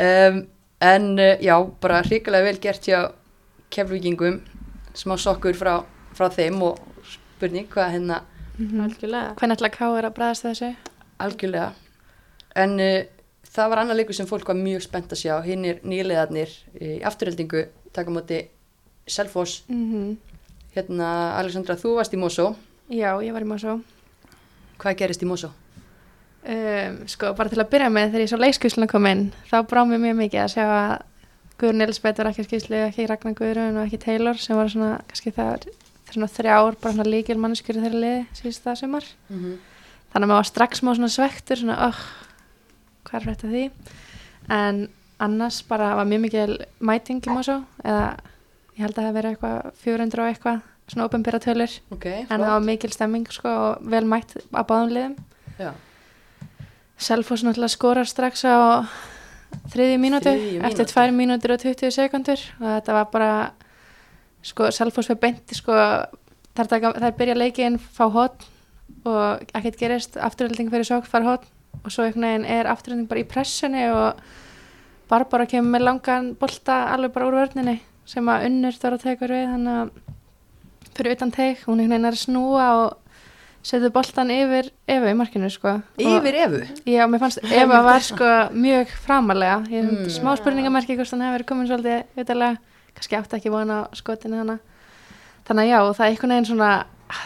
um, en uh, já, bara hrikalega vel gert hjá keflvíkingum, smá sokkur frá, frá þeim og spurning hvað hérna Algjörlega. Hvernig ætla K er að bræðast þessu? algjörlega. En uh, það var annar leikur sem fólk var mjög spennt að sjá, hinn er nýlegaðnir í afturheldingu, taka á móti Selfoss, Mm hérna Alexandra, þú varst í Mosó, Já, ég var í Mosó. hvað gerist í Mosó? Um, sko, bara til að byrja með þegar ég svo leikskvísluna kom inn, þá brá mér mjög mikið að sjá að Guðrun Elisabeth var ekki að skýslu, ekki Ragnar Guðrun og ekki Taylor sem var svona, kannski það svona þrjár, bara svona líkil mannskjur í þeirra liði síðust það sumar. Mm -hmm. Þannig að maður var strax má svona svektur, svona, oh, hvað er þetta því? En annars bara var mjög mikil mæting í Mosó, eða ég held að það verið eitthvað 400 og eitthvað, svona ofinbyrra tölur, Ok, en það var mikil stemming sko og vel mætt á báðum liðum. Já. Selfoss náttúrulega skorar strax á þriðju mínútu, Þriðju eftir mínútu. 2 mínútur og 20 sekundur og þetta var bara sko Selfoss fyrir beinti sko taka, þær byrja leikin, fá hot og ekkert gerist afturhalding fyrir sók, fara hot og svo er afturhalding bara í pressunni og Barbara kemur með langan bolta alveg bara úr vörninni sem að unnur þarf að teka við þannig að fyrir utan teik, hún er snúa og setur boltan yfir Efu í markinu sko. Yfir Efu? Já, mér fannst Eva var sko mjög framalega, ég hef Mm. smá spurningamerki hvort hann hefur verið komin svolítið utalega, kannski átti ekki vona skotinu hana. Þannig að já, það er einhvern veginn svona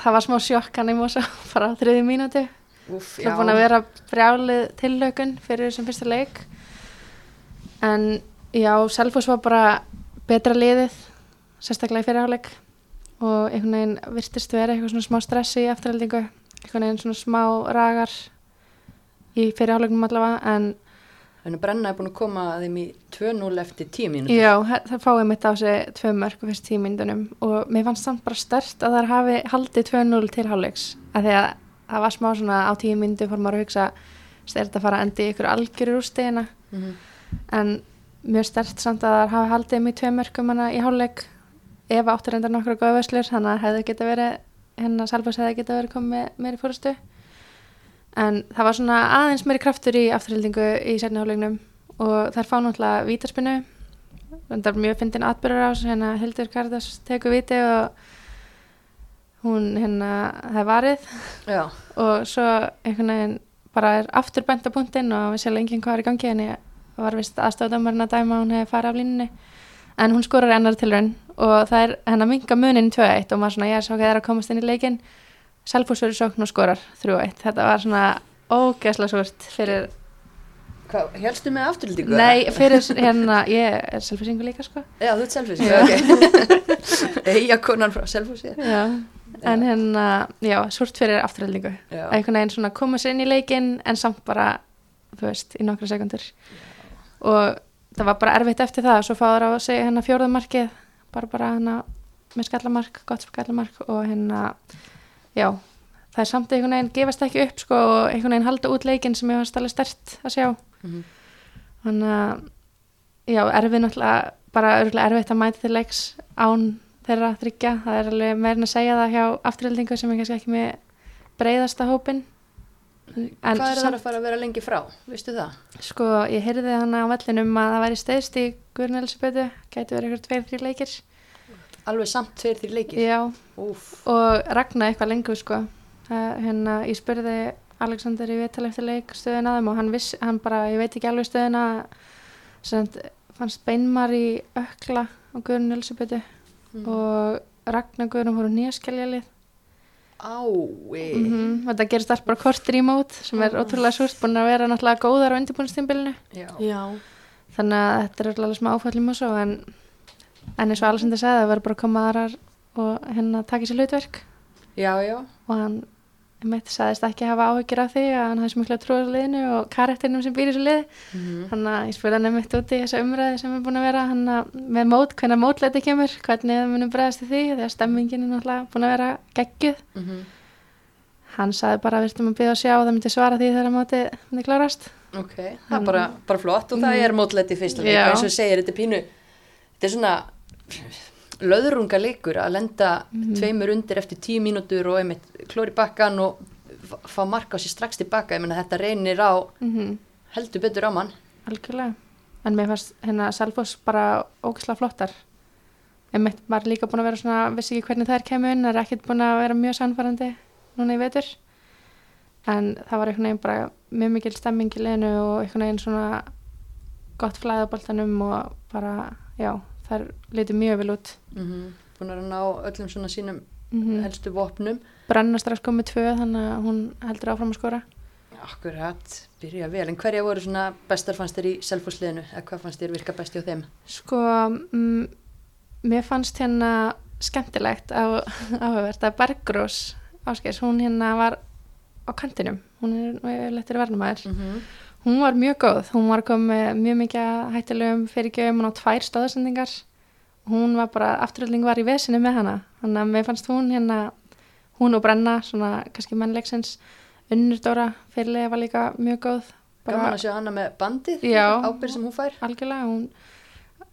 það var smá sjokk hann í mosa bara á þriði mínúti, það er búin að vera brjálið tillökun fyrir þessum fyrsta leik. En já, Selfoss var bara betra liðið sérstaklega í fyrirháleik og einhvern veginn virtist vera eitthvað svona smá stressi í eftirhaldingu einhvern veginn svona smá ragar í fyrirháleikum allavega en Þannig að Brenna er búin að koma að þeim í 2-0 eftir 10 mínútur. já, það fáið mitt á sig tvö mörg á fyrst tímyndunum og mér fannst samt bara stert að þær hafi haldið 2-0 til hálfleiks að það var smá svona á tíu myndu fór maður að hugsa stert að fara endi ykkur algjöru úrstegina Mm -hmm. en mjög stert samt að það hafi haldið mig tvei mörgum hana í hálfleik ef áttur endar nokkra góða veslur þannig að hefði geta verið hérna Salfors hefði geta verið komið meiri fórustu en það var svona aðeins meiri kraftur í afturhildingu í sérni hálfleiknum og þær fá náttúrulega vítaspinnu það er mjög fyndin atbyrður á hérna Hildur Kardas tekur viti og hún hérna það varið. Já, og svo einhvern veginn bara er aftur bent á punktinn og við séum enginn hvað er í gangi en ég var vist aðstofdömmarinn að dæma hún hefði farið af línunni. En hún skorar ennar tilraun og það er hennar minga munin 2-1 og maður svona er svo ekki að það er að komast inn í leikin Selfoss verið sókn og skorar 3-1 þetta var svona ógeðslega svort fyrir, hvað, helstu með afturlýtingu? nei, fyrir hérna ég er Selfossingu líka sko Já, þú ert Selfossi, ok. Eija konan frá Selfossi. já. en hérna, já, svort fyrir afturhaldingu Já. einhvern veginn svona koma sér inn í leikin en samt bara, þú veist, í nokkra sekundur og það var bara erfitt eftir það svo fáður á að segja hérna fjórðamarkið bara bara hérna með skallamark gott skallamark og hérna já, það er samt einhvern veginn gefast ekki upp sko og einhvern veginn halda út leikin sem ég var stærlega stert að sjá. Mhm. þannig að já, erfið náttúrulega bara örgulega erfitt að mæta til leiks án þeirra þryggja, það er alveg meirinn að segja það hjá afturhildingu sem er kannski ekki með breiðasta hópin En Hvað er það að fara að vera lengi frá? Veistu það? Sko, ég heyrði hana á vellinum að það væri steyðst í Guðrun Elisabethu, gæti verið ykkur tveir, þrjir leikir. Alveg samt tveir þrjir leikir? Já, Úf. og Ragnar eitthvað lengur, sko. Uh, hérna, ég spurði Alexander í viðtal eftir leik stöðun að þeim og hann viss, hann bara, ég veit ekki alveg stöðuna, sem fannst beinmar í ökla á Guðrun Elisabethu Mm. og Ragnar Guðrun voru nýjaskæljalið. Ái. Mm Þetta gerist allt bara kortir í mót sem er ótrúlega súrt, búin að vera náttúrulega góðar á. Já. þannig að þetta er alveg smá áfallum og svo en, en eins og Alessandir sagði það verður bara að koma aðrar og hérna taka sér hlutverk Já, já. og hann mitt sagðist ekki hafa áhyggjur af því að hann hafði svo mikla trúið liðinu og karakterinum sem býr í þessu lið Mm. þannig að ég spurði hann einmitt út í þessa umræði sem er búin að vera hann með mót, hvernig mótleiti kemur hvernig það munum bregðast í því þegar stemmingin er náttúrulega búin að vera geggjuð Mm -hmm. hann sagði bara að við ertum að byggja að sjá og það myndi svara því þegar móti myndi klárast Ok, það er bara, bara flott og það er í fyrsta leik Já. og eins og þú segir, þetta er pínu þetta er svona löðrunga leikur að lenda tveimur undir eftir tíu mínútur og einmitt klóri bakkan og fá marka á sér strax tilbaka, ég meina þetta reynir á mm heldur betur á mann Algjörlega. En mér fannst hérna Selfoss bara ógislega flottar. Einmitt var líka búin að vera svona, vissi ekki hvernig þær kemur inn, er ekkert búin að vera mjög sannfærandi núna í vetur. En það var einhvern veginn bara mjög mikil stemming í liðinu og einhvern veginn svona gott flæði á boltanum og bara, já, þær litur mjög vel út. mm -hmm. búin að ná öllum svona sínum Mm helstu vopnum Brenna strax komið tvö þannig að hún heldur áfram að skora. Akkurat, byrja vel, en hverja voru svona bestar fannst þér í selfhúsliðinu eða hvað fannst þér virka besti á þeim? Sko, mm, mér fannst hérna skemmtilegt á, áhugavert að Bergrós Ásgeis, hún hérna var á kantinum, hún er lettur varnumæður. Hún var mjög góð, hún var komið mjög mikið hættilegum fyrirgjöfum, á tvær stóðsendingar. Hún var bara, afturölding var í vesinu með hana, þannig að mér fannst hún hérna, hún og Brenna, svona kannski mennleiksins, Unnur Dóra fyrirlega var líka mjög góð. Bara- Gaman að sjá hana með bandið, Já. ábyrð sem hún fær. algjörlega, hún,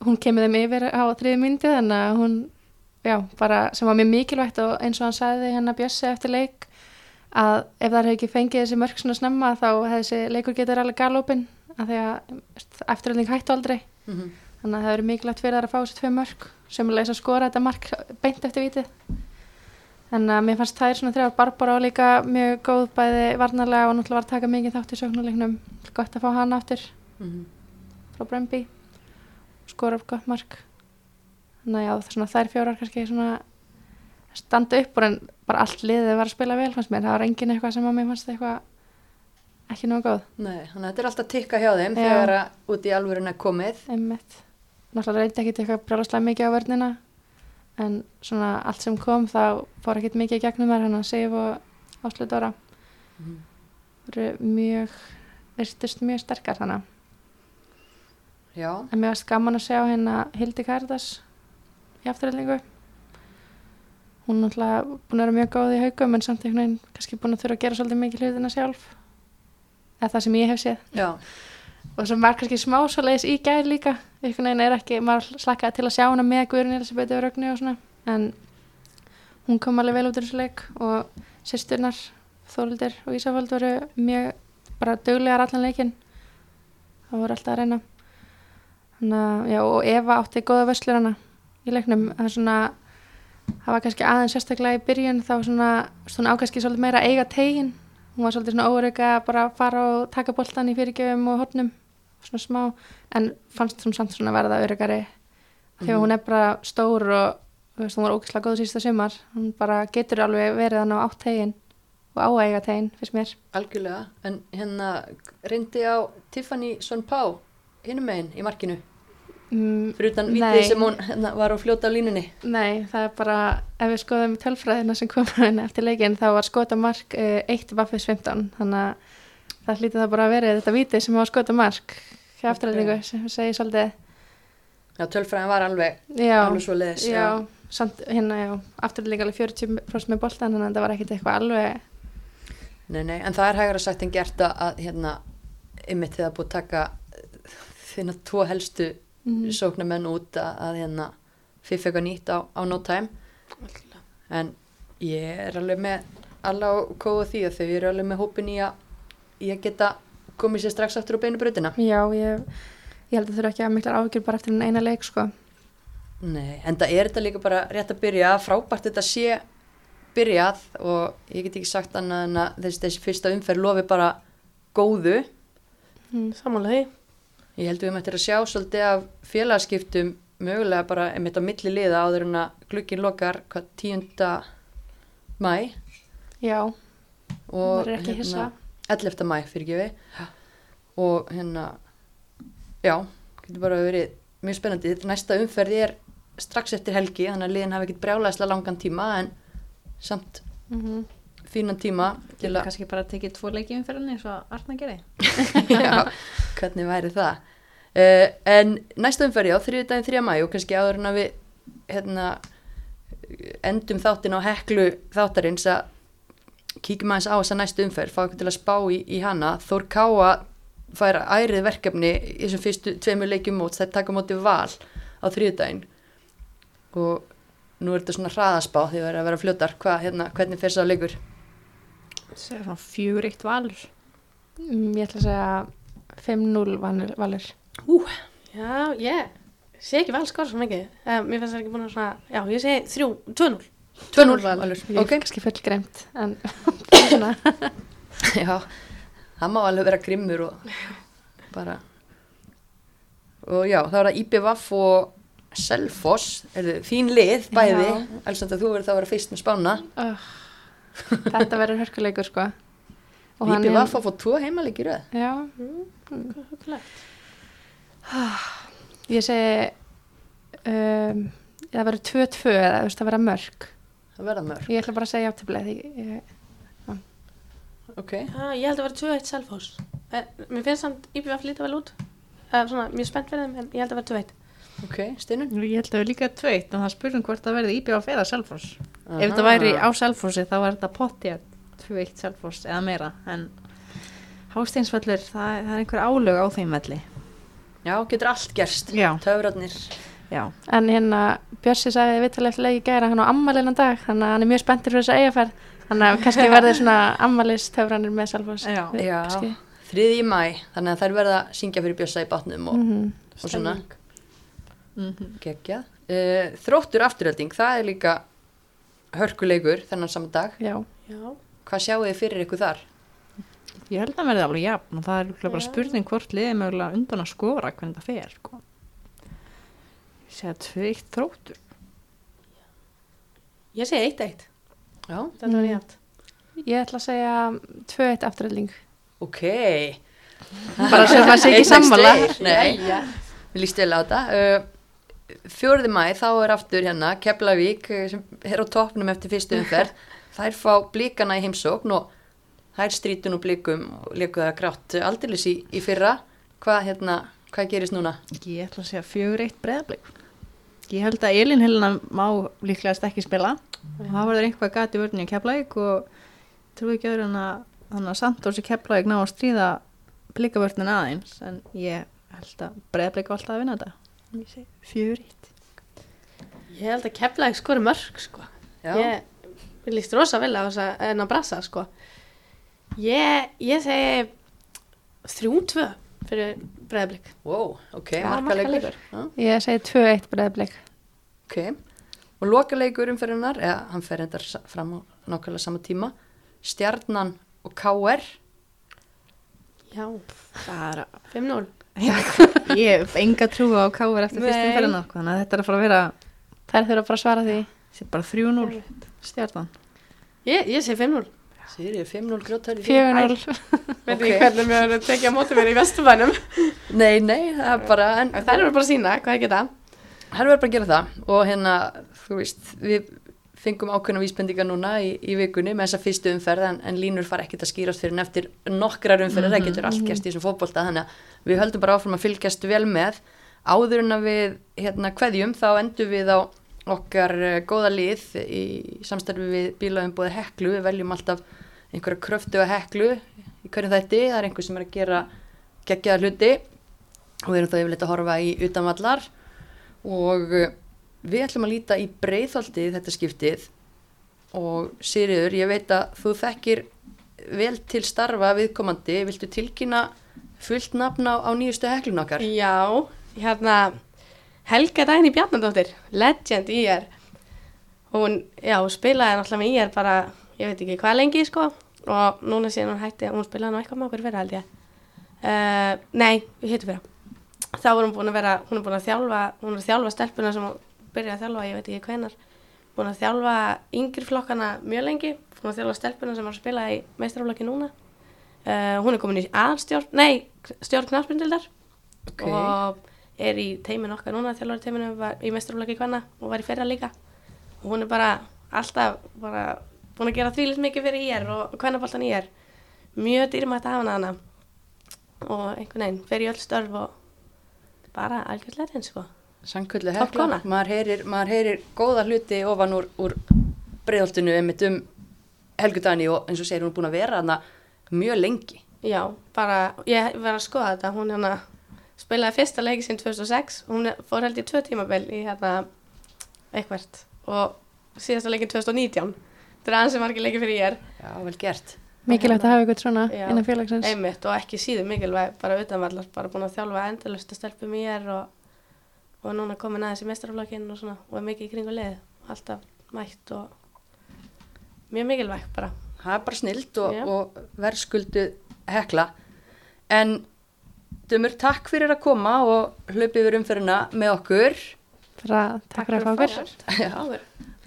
hún kemur þeim yfir á þriði myndi þannig að hún, já, bara sem var mjög mikilvægt og eins og hann sagði hérna Bjössi eftir leik að ef það hefði ekki fengið þessi mörg svona snemma þá hefði þessi leikur getur alveg galopin að því að eftirölding hættu aldrei. Mm -hmm. þannig að það verið mikilvægt fyrir þær að fá þessi tvei mörg sem er að skora þetta mark beint eftir vitið þannig að mér fannst þær svona þrjár Barbara og líka mjög góð bæði varnarlega og náttúrulega var að taka mikið þátt í sóknuleiknum gott að fá hana aftur Mhm. frá Brömbi skora upp gott mark. Þannig að það er fjórar kannski svona standa upp og en bara allt liðið var að spila vel fannst mér, það var engin eitthvað sem að mér fannst eitthvað ekki nógu góð Nei, þannig að þetta er alltaf tikka hjá þeim Já. þegar að út í alvörin er komið. einmitt, náttúrulega reyndi ekkit eitthvað brjálaslega mikið á vörnina en svona allt sem kom þá fór ekkit mikið í gegnum þær hann að Sif og Áslu Dóra Mhm. voru mjög virtust mjög sterkar þannig Já, En mér varst gaman að sjá hérna Hildi Kærdas í afturhaldingu. Hún er náttúrulega búin að vera mjög góð í haugum en samt einhvern veginn kannski búin að þurfa að gera svolítið mikið hlutina sjálf. Eða það sem ég hef séð. já, Og sem var kannski smá svoleiðis í gær líka. Einhvern veginn er ekki, maður slakkaði til að sjá hana með Guðrun Elisabeth og Rögnu og svona. En hún kom alveg vel út úr þessu leik og sýsturnar, Þórildur og Ísafald voru mjög bara duglegar allan leikinn. Það voru alltaf að reyna. Þannig já, og Eva átti góða vöslur hana í leiknum. Það er svona, það var kannski aðeins sérstaklega í byrjun, þá svona, svona ákvæmski svolítið meira að eiga tegin. Hún var svolítið svona að bara fara og taka boltan í fyrirgjöfum og hornum, svona smá, en fannst hún samt svona verða öryggari. Þegar Mhm. hún er bara stór og, veist, hún var ókvæmslega góð sísta sumar. Hún bara getur alveg verið hann á átt tegin og á að eiga tegin, fyrst mér. algjörlega. En hérna reyndi á Tiffany Son Pá hinum megin í markinu. Mm, Fyrir utan vitið sem hún hérna, var á fljóta á línunni. Nei, það er bara, ef við skoðum tölfræðina sem kom hérna eftir leikinn, þá var skota mark uh, 1 vaffis 15, þannig að það hlítið það bara að verið þetta vítið sem var skota mark hjá afturhaldingu, sem segi svolítið, Já, tölfræðin var alveg, já, alveg svo leiðis. já, samt hérna, já, afturhaldingu alveg 40% með boltan, þannig að það var ekkit eitthvað alveg, Nei, nei, en það er hægara sagt en gert að, að hérna, ymmið þegar búið að taka þinna tvo helstu Mhm. sóknarmenn út að, að hérna fiff eitthvað nýtt á, á no time en ég er alveg með alla og kóða því að þau eru alveg með hópin í að ég geta komið sér strax aftur á beinu brautina Já, ég, ég held að þurfa ekki að miklar áhyggjur bara eftir eina leik sko. Nei, en það er þetta líka bara rétt að byrja frábært þetta sé byrjað og ég get ekki sagt annað en að þessi, þessi fyrsta umferð lofi bara góðu Samanlega því. Ég held við um eftir að sjá svolítið af félagskiptum mögulega bara einmitt á milli liða áður en að glukkin lokar hvað 10. mæ Já, og Maður er ekki hissa. 11. mæ fyrir gefi og hérna já, getur bara verið mjög spennandi, næsta umferð er strax eftir helgi, þannig að liðin hafi ekkert brjálæslega langan tíma en samt mm fínan tíma til að kannski bara tekið tvo leiki umferðinni eins og Arna gerði. já, hvernig væri það uh, en næsta umferð já, þriðdæðin 3. mæ og kannski áður en að við hérna endum þáttin á heklu þáttarins að kíkjum aðeins á þessa næstu umferð fá okkur til að spá í, í hana Þór Káa fær ærið verkefni í þessum fyrstu tveimur leikjum mót þær taka á móti val á þriðdægin og nú er þetta svona hraðaspá því að vera að vera fljótar Hva, hérna, hvernig fer það leikur svona fjögur eitt valur. Mm, ég ætla að segja 5-0 Valur. valur. Já, ég sé ekki val skor svo mikið. Um, mér finnst það ekki búin að svona, já, ég segi þrjú, 2-0. 2-0 Val. Valur. Ég er ok kannski full greimt en svona, Já, það má alveg vera grimmur og bara og já, það var það IBVF og Selfoss, er þið fín lið bæði, alls að þú verður þá að vera fyrst með spána uh, þetta verður hörkuleikur sko. Og hann er- IBVF að fá tvo heimalegi röð Já, ég segi um, það verður 2-2 eða þú veist, það verður mörg. það verða mörg, Ég ætla bara að segja aftabli því ég, ok Já, ég held að vera 2-1 Selfoss. Eh, Mér finnst samt IBF lítið vel út. Uh, svona, mjög spennt fyrir þeim, en ég held að vera 2-1. Ok, Steinun Ég held að það er líka tveitt en það spurning hvort það verði íbjöð á feða Selfoss. Ef þetta væri á Selfossi þá var þetta pottið tveitt Selfoss eða meira en Hásteinsvöllur, það, það er einhver álög á þeim velli. já, getur allt gerst, Já. töfratnir Já, En hérna, Björsi sagði viðtalið eftir leiki gæra hann á ammaliðan dag, þannig að hann er mjög spenntur fyrir þessa eigafærð, þannig að kannski verður svona ammalistöfranir með Selfoss. Já. Við- já, kannski. þriði í mæ þannig að þær verða að syngja fyrir bjössa í bátnum og, Mhm. og svona Mm geggjað uh, þróttur afturölding, það er líka hörkuleikur þennan saman dag Já, Já, hvað sjáu þið fyrir ykkur þar? ég held að það verði alveg jafn og það er örugglega bara Já. spurning hvort liðið mögulega undan að skora hvernig það fer. Sko. Ég segi að tveitt þróttur. ég segi 1-1. Já, Þetta var Mm. jægt. ég ætla að segja 2-1 afturölding. ok Bara sem maður sé ekki tveir. Nei, við líst vel á þetta uh, Fjórði mæ, þá er aftur hérna Keflavík eh, sem er á toppnum eftir fyrstu umferð þær fá blíkana í heimsókn og þær strítun og blíkum og leiku það grátt aldeilis í, í fyrra hvað, hérna, hvað gerist núna? Ég ætla að segja fjögur eitt breðablik. Ég held að Elin Helena má líklegast ekki spila og það verður einhvað gati vörðin í Keflavík og trúi ekki öðru en að þannig að Santos í Keflavík ná að stríða blikavörðin aðeins en ég held að breðablik á alltaf að vinna þetta. Fjögur eitt. Ég held að Keflæk skori mörg, sko. Já, Ég, ég líst rosa vel á þess að en að brassa, sko. Ég, ég segi 3-2 fyrir breðablik. wow, ok, markaleikur Ég segi 2-1 breyðblik. ok og lokaleikur umferðinar eða hann fer endar fram á nákvæmlega sama tíma Stjarnan og KR Já, Það er að 5-0. Ég hef enga trú á káver eftir fyrstum ferðina þannig að þetta er að fara að vera Þær þurfa bara að svara því. sé bara 3-0 stjartan. Ég, ég segi 5-0. Sýrið 5-0 grótari 4-0. Veit ekki hvernig mér verður tekið á móti mér í Vesturbænum. Nei, nei, það er bara en, Það eru bara að sína hvað ég geta. Hann verður bara að gera það og hérna, þú veist, við fengum ákveðna vísbendingar núna í, í vikunni með þessa fyrstu umferð en, en línur fara ekkert að skýrast fyrir en eftir nokkrar umferðir, það getur allt gerst í þessum fótbolta þannig að við höldum bara áfram að fylgjast vel með. Áður en að við hérna kveðjum þá endum við á okkar uh, góða lið í samstarfi við bílaðumbóði heklu, við veljum alltaf einhverja kröftu að heklu í hverju þætti, það er einhver sem er að gera geggjaða hluti. Og við erum þá yfirleitt að horfa í utanvallar. Og uh, við ætlum að líta í breiðholtið þetta skiptið. Og Sigriður, ég veit að þú þekkir vel til starfa viðkomandi, viltu tilkynna fullt nafn á, nýjustu heklun okkar? Já, hérna Helga Dæni Bjarnadóttir, legend í er. Hún, já, hún spilaði náttúrulega með í er bara, ég veit ekki hvað lengi sko, og núna síðan hún hætti hún spilaði nú eitthvað með okkur fyrir held ég. Uh, nei, við hittum fyrir þá er hún búin að vera, hún er búin að þjálfa hún er að þjálfa stelpuna sem hún byrjaði að þjálfa ég veit ekki hvenar, búin að þjálfa yngri flokkana mjög lengi búin að þjálfa stelpuna sem var að spila í meistaraflokki núna. Uh, hún er komin í aðstjórn, nei, stjórn knafspindildar Ok. og er í teimin okkar núna þjálfari teiminu var í mestrarflokki kvanna og var í fyrra líka. Og hún er bara alltaf bara búin að gera þvílitt mikið fyrir ír og kvennaboltan ír. Mjög dýrmætt að hafa hana. Og einhvern veginn fer í öll störf og bara algjörlega eins sko Hekla, kona. maður heyrir, maður heyrir góða hluti ofan úr, úr breiðoltinu einmitt um Helgu Dani og eins og segir hún er búin að vera hana mjög lengi. já, bara, ég var að skoða þetta hún hérna spilaði fyrsta leiki sinn 2006 hún er- fór held í tvö tímabil í hérna eitthvert og síðasta leikin 2019 þetta er aðeins sem var ekki leiki fyrir ég er Já, vel gert. Mikilvægt að hafa eitthvað svona Já. innan félagsins. einmitt og ekki síður mikilvæg bara utanvallar, bara búin að þjálfa endalust að stelpum í er og, og núna komin aðeins í mestrarflokkinn og svona og er mikið í kringu leið, alltaf mætt og mjög mikilvæg bara Það er bara snilt og, og verðskuldu hekla. En Dömur, takk fyrir að koma og hlaupið við umferðina með okkur. Bara takk fyrir að fá okkur. Já.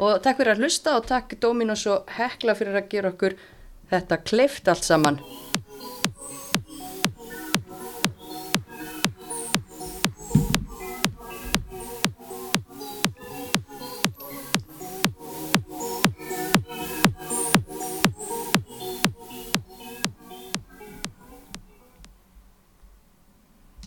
Og takk fyrir að hlusta og takk Dominos og hekla fyrir að gera okkur þetta kleift allt saman.